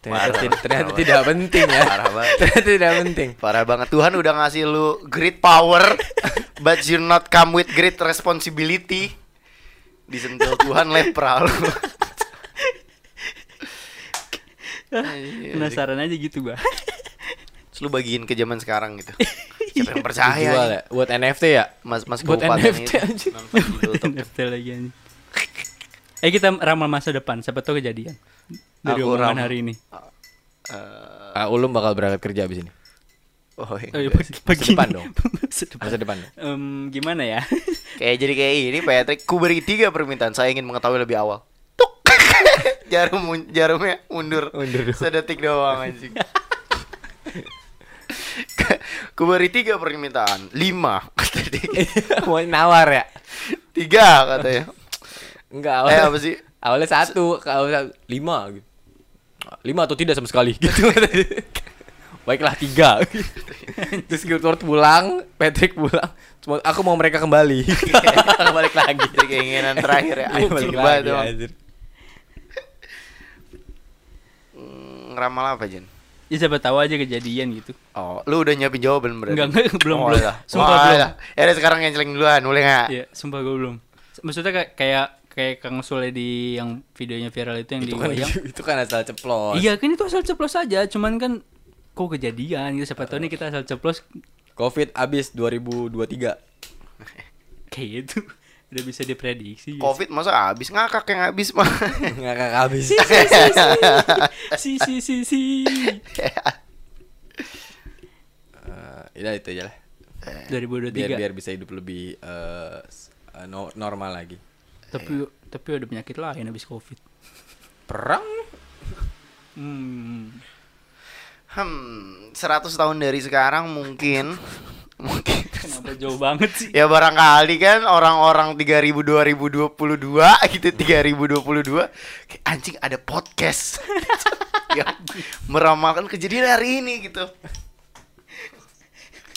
ternyata, Parah, tidak- ternyata parah. tidak penting ya Parah banget. ternyata tidak penting Parah banget Tuhan udah ngasih lu great power but you not come with great responsibility. Disentil Tuhan lepra lu. Iya, penasaran aja gitu gua [LAUGHS] Terus lu bagiin ke zaman sekarang gitu. [LAUGHS] Siapa yang percaya? Dijual ya? Buat NFT ya? Mas Mas Buat NFT fungible token. NFT lagi anjing. eh kita ramal masa depan. Siapa tahu kejadian dari Aku omongan ramal. hari ini. Eh, Ah, Ulum bakal berangkat kerja abis ini. Oh, oh, iya. iya, pagi, pagi depan dong. [LAUGHS] masa depan. Masa depan Em, gimana ya? Kayak jadi kayak ini Patrick. Ku beri tiga permintaan. Saya ingin mengetahui lebih awal [LAUGHS] Jarum Jarumnya mundur Mundur. Sedetik doang anjing Ku beri tiga permintaan Lima kata dia. [LAUGHS] Mau nawar ya? Tiga katanya Enggak, Eh awalnya, apa sih awalnya satu, awalnya lima gitu. Lima atau tidak sama sekali [LAUGHS] gitu. Baiklah tiga. Terus Gilbert pulang, Patrick pulang. Cuma aku mau mereka kembali. Balik lagi. Keinginan terakhir ya Iya, balik lagi. banget emang. anjir. Mm, Ngeramal apa Jen? Ya siapa tahu aja kejadian gitu. Oh, lu udah nyiapin jawaban berarti? Enggak, enggak, [LAUGHS] belum, oh, belum. Sumpah Sumpah, oh, belum. Ya udah sekarang yang celeng duluan, boleh nggak? Iya, sumpah gue belum. Maksudnya kayak kayak kayak Kang Sule di yang videonya viral itu yang Itu di kan [LAUGHS] itu kan asal ceplos. Iya kan itu asal ceplos aja, cuman kan kok kejadian gitu siapa tahu nih kita asal ceplos Covid abis 2023. kayak gitu. Udah bisa diprediksi. Covid masa habis ngakak yang habis mah. [LAUGHS] Ngakak abis. [LAUGHS] si si si si. Eh, ya itu aja lah. 2023. Biar biar bisa hidup lebih eh, no- normal lagi. Tapi tapi ada penyakit lain habis Covid. Perang? Hmm. Hmm, 100 tahun dari sekarang mungkin [LAUGHS] mungkin Kenapa jauh banget sih? ya barangkali kan orang-orang 3000 2022 gitu 3022 kayak, anjing ada podcast [LAUGHS] yang meramalkan kejadian hari ini gitu.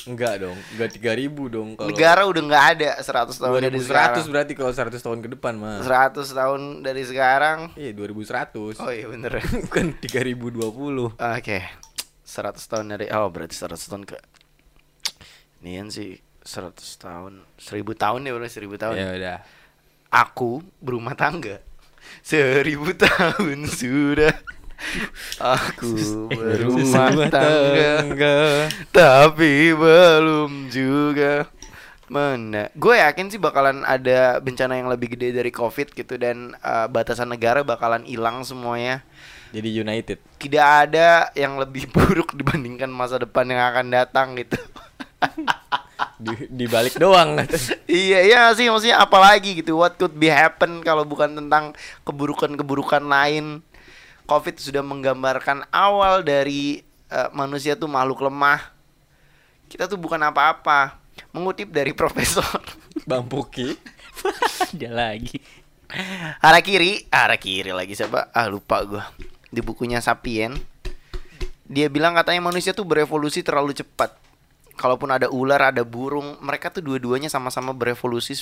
Enggak dong, enggak 3000 dong kalau Negara udah nggak ada 100 tahun dari 2100 sekarang. berarti kalau 100 tahun ke depan mah. 100 tahun dari sekarang. Iya, 2100. Oh iya bener. [LAUGHS] Bukan 3020. Oke. 100 tahun dari oh berarti 100 tahun ke Nian sih 100 tahun 1000 tahun ya udah 1000 tahun. Ya udah. Aku berumah tangga. Seribu [LAUGHS] tahun sudah Aku [LAUGHS] berumah tangga Tapi belum juga Mana Gue yakin sih bakalan ada bencana yang lebih gede dari covid gitu Dan eh, batasan negara bakalan hilang semuanya Jadi United. Tidak ada yang lebih [LAUGHS] buruk dibandingkan masa depan yang akan datang gitu Di, dibalik doang. Iya iya sih maksudnya apalagi gitu What could be happen kalau bukan tentang keburukan-keburukan lain Covid sudah menggambarkan awal dari eh, manusia tuh makhluk lemah Kita tuh bukan apa-apa Mengutip dari [LAUGHS] profesor Bang Puki. Dia lagi. Harakiri Harakiri lagi siapa? Ah lupa gua Di bukunya Sapien Dia bilang katanya manusia tuh berevolusi terlalu cepat Kalaupun ada ular, ada burung Mereka tuh dua-duanya sama-sama berevolusi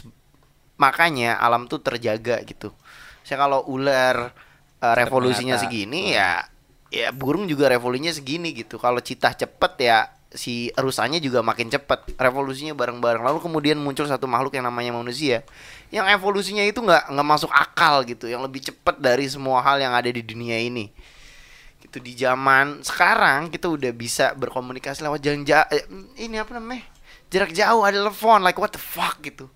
Makanya alam tuh terjaga gitu. Saya kalau ular eh, revolusinya Ternyata. segini ya Ya burung juga revolusinya segini gitu. Kalau citah cepet ya si rusanya juga makin cepet. Revolusinya bareng-bareng. Lalu kemudian muncul satu makhluk yang namanya manusia yang evolusinya itu nggak nggak masuk akal gitu. Yang lebih cepet dari semua hal yang ada di dunia ini gitu di zaman sekarang kita udah bisa berkomunikasi lewat jalan ja eh, ini apa namanya jarak jauh ada telepon like what the fuck gitu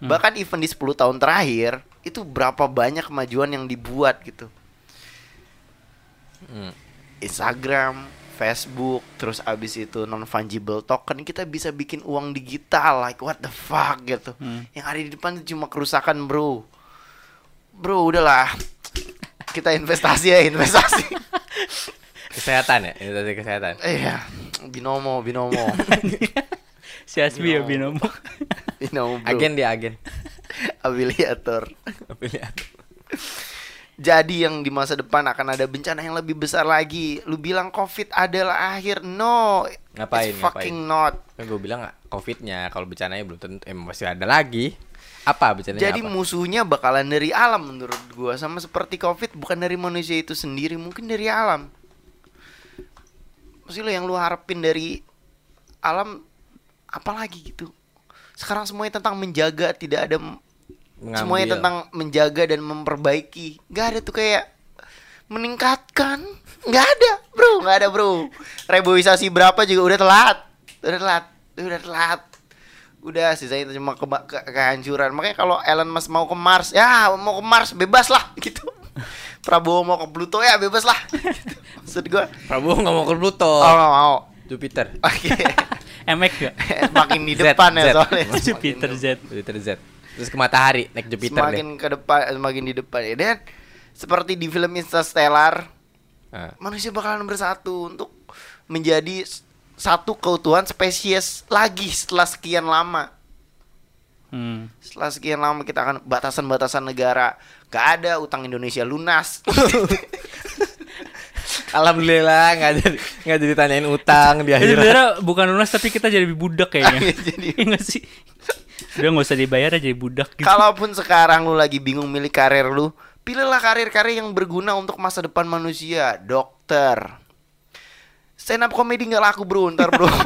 bahkan even di 10 tahun terakhir itu berapa banyak kemajuan yang dibuat gitu Hmm. Instagram, Facebook, terus abis itu non fungible token kita bisa bikin uang digital like what the fuck gitu. Hmm. Yang ada di depan itu cuma kerusakan, Bro. Bro, udahlah. Kita investasi ya, investasi. [LAUGHS] [LAUGHS] Kesehatan ya, investasi kesehatan. Iya, binomo, binomo. [LAUGHS] Si Asbi ya binomo. [LAUGHS] binomo, bro. Agen dia agen. Afiliator. Afiliator. Jadi yang di masa depan akan ada bencana yang lebih besar lagi. Lu bilang COVID adalah akhir. No. Ngapain, It's fucking not. Kan gue bilang covidnya kalau bencananya belum tentu eh, masih ada lagi apa bencananya Jadi apa? musuhnya bakalan dari alam menurut gua sama seperti Covid bukan dari manusia itu sendiri, mungkin dari alam. Maksud lo yang lu harapin dari alam apalagi gitu. Sekarang semuanya tentang menjaga, tidak ada Mengambil. semuanya tentang menjaga dan memperbaiki. Gak ada tuh kayak meningkatkan. Nggak ada, bro, nggak ada bro. Reboisasi berapa juga udah telat, udah telat, udah telat. Udah sisanya cuma ke, ke- kehancuran. Makanya kalau Elon Musk mau ke Mars, ya mau ke Mars bebas lah [LAUGHS] gitu. Prabowo mau ke Pluto ya bebas lah. [LAUGHS] Gitu. Maksud gua, Prabowo nggak mau ke Pluto. oh nggak mau. Jupiter. [LAUGHS] Oke. Emek gak? Makin di Z, depan ya Z. soalnya. Jupiter Z. Jupiter Z. Terus ke matahari naik Jupiter semakin ke depan, semakin di depan ya. Dan seperti di film Interstellar, deh. Ah. manusia bakalan bersatu untuk menjadi satu keutuhan spesies lagi setelah sekian lama. Hmm. Setelah sekian lama kita akan batasan-batasan negara. Gak ada utang Indonesia lunas. [LAUGHS] Alhamdulillah nggak jadi nggak jadi tanyain utang di Jadi akhirat. sebenarnya bukan lunas tapi kita jadi budak kayaknya. [LAUGHS] Jadi- Iya nggak sih? Udah nggak usah dibayar aja jadi budak gitu. Kalaupun sekarang lu lagi bingung milih karir lu, pilihlah karir-karir yang berguna untuk masa depan manusia. Dokter. Stand up comedy nggak laku bro, ntar bro. [LAUGHS]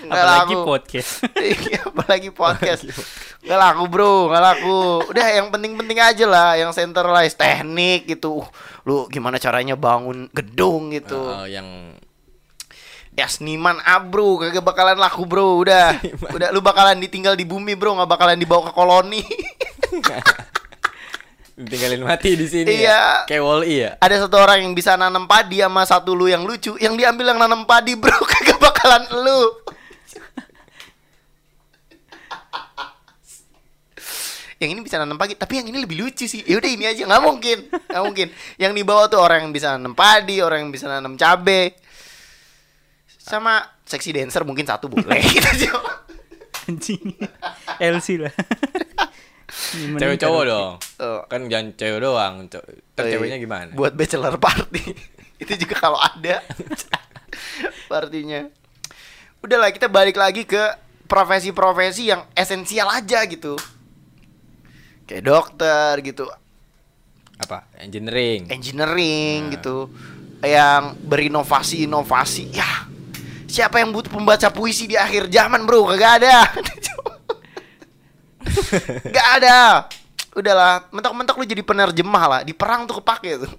Nggak Apalagi laku. podcast. [LAUGHS] Iya, apalagi podcast. Nggak laku bro, nggak laku. Udah yang penting-penting aja lah, yang centralized teknik gitu. Uh, Lu gimana caranya bangun gedung gitu. Oh, yang Ya seniman ah bro, kagak bakalan laku bro. Udah, [LAUGHS] udah lu bakalan ditinggal di bumi bro, nggak bakalan dibawa ke koloni. Tinggalin mati di sini Iya. ya. Kayak wall ya. Ada satu orang yang bisa nanam padi sama satu lu yang lucu, yang diambil yang nanam padi bro, [LAUGHS] kagak bakalan lu. yang ini bisa nanam padi, tapi yang ini lebih lucu sih. Ya udah ini aja, nggak mungkin, nggak mungkin. Yang di bawah tuh orang yang bisa nanam padi, orang yang bisa nanam cabe, sama seksi dancer mungkin satu boleh. [LAUGHS] gitu. Anjing. LC lah. [LAUGHS] Cewek cowok dong. Oh. Kan jangan cewek doang. Co- Ntar Oh, iya. ceweknya gimana? Buat bachelor party. [LAUGHS] Itu juga kalau ada [LAUGHS] partinya. Udahlah kita balik lagi ke profesi-profesi yang esensial aja gitu. Kayak dokter gitu, Apa? Engineering. engineering gitu. Yang berinovasi-inovasi. Ya. Siapa yang butuh pembaca puisi di akhir zaman, Bro? Kagak ada. [LAUGHS] [LAUGHS] Gak ada. Udahlah, mentok-mentok lu jadi penerjemah lah. Di perang tuh kepake tuh.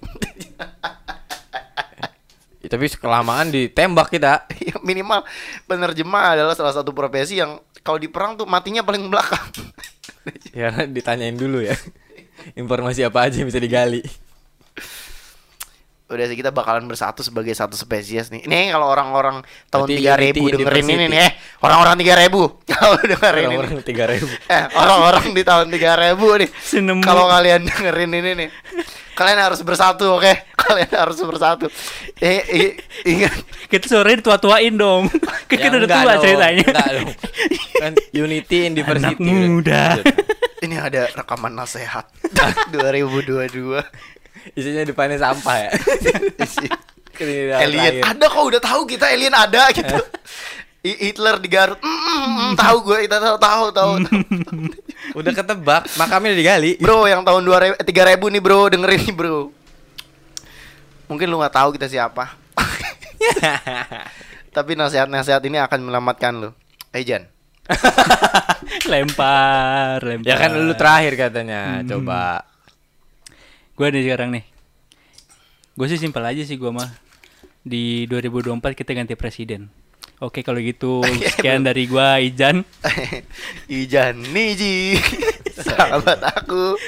Ya, [LAUGHS] tapi kelamaan ditembak kita. Ya, minimal penerjemah adalah salah satu profesi yang kalau di perang tuh matinya paling belakang. [LAUGHS] Ya ditanyain dulu ya. Informasi apa aja yang bisa digali. Udah sih kita bakalan bersatu sebagai satu spesies nih. Ini kalau orang-orang tahun Berarti 3000 Unity dengerin ini nih, eh orang-orang 3000 [LAUGHS] kalau dengerin ini. Orang-orang tiga ribu. [LAUGHS] Eh, orang-orang di tahun 3000 nih. Senemu. Kalau kalian dengerin ini nih. Kalian harus bersatu, oke? [LAUGHS] Kalian harus bersatu. Eh, i- ingat Kita sore tua-tuain dong. Kan Ya, kita udah tua dong, ceritanya. enggak dong. Kan Unity University. Anak muda. ini ada rekaman nasihat 2022. Isinya depannya sampah ya. Udah alien terakhir. ada kok udah tahu kita alien ada gitu I- Hitler di Garut mm, mm, mm, tahu gue kita tahu tahu tahu [LAUGHS] Udah ketebak, makamnya udah digali. bro yang tahun dua ribu tiga ribu nih bro dengerin nih bro mungkin lu nggak tahu kita siapa [LAUGHS] tapi nasihat-nasihat ini akan menyelamatkan lu eh Jan [LAUGHS] lempar, lempar. ya kan lu terakhir katanya. Hmm. Coba. Gue nih sekarang nih. Gue sih simpel aja sih gue mah. Di 2024 kita ganti presiden. Oke kalau gitu [LAUGHS] sekian dari gua Ijan. [LAUGHS] Ijan Niji [LAUGHS] sahabat aku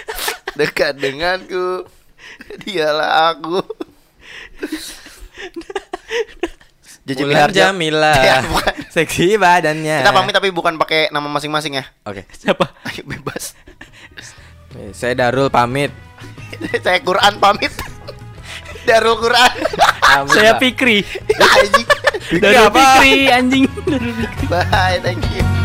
dekat denganku dialah aku Miharja. Jamila. Ya, bukan. Seksi badannya. Kita pamit tapi bukan pakai nama masing-masing ya. Oke. Siapa? Ayo bebas. Saya Darul pamit. Saya Quran pamit. Darul Quran. Saya Fikri. Dari Fikri anjing. Bye, thank you.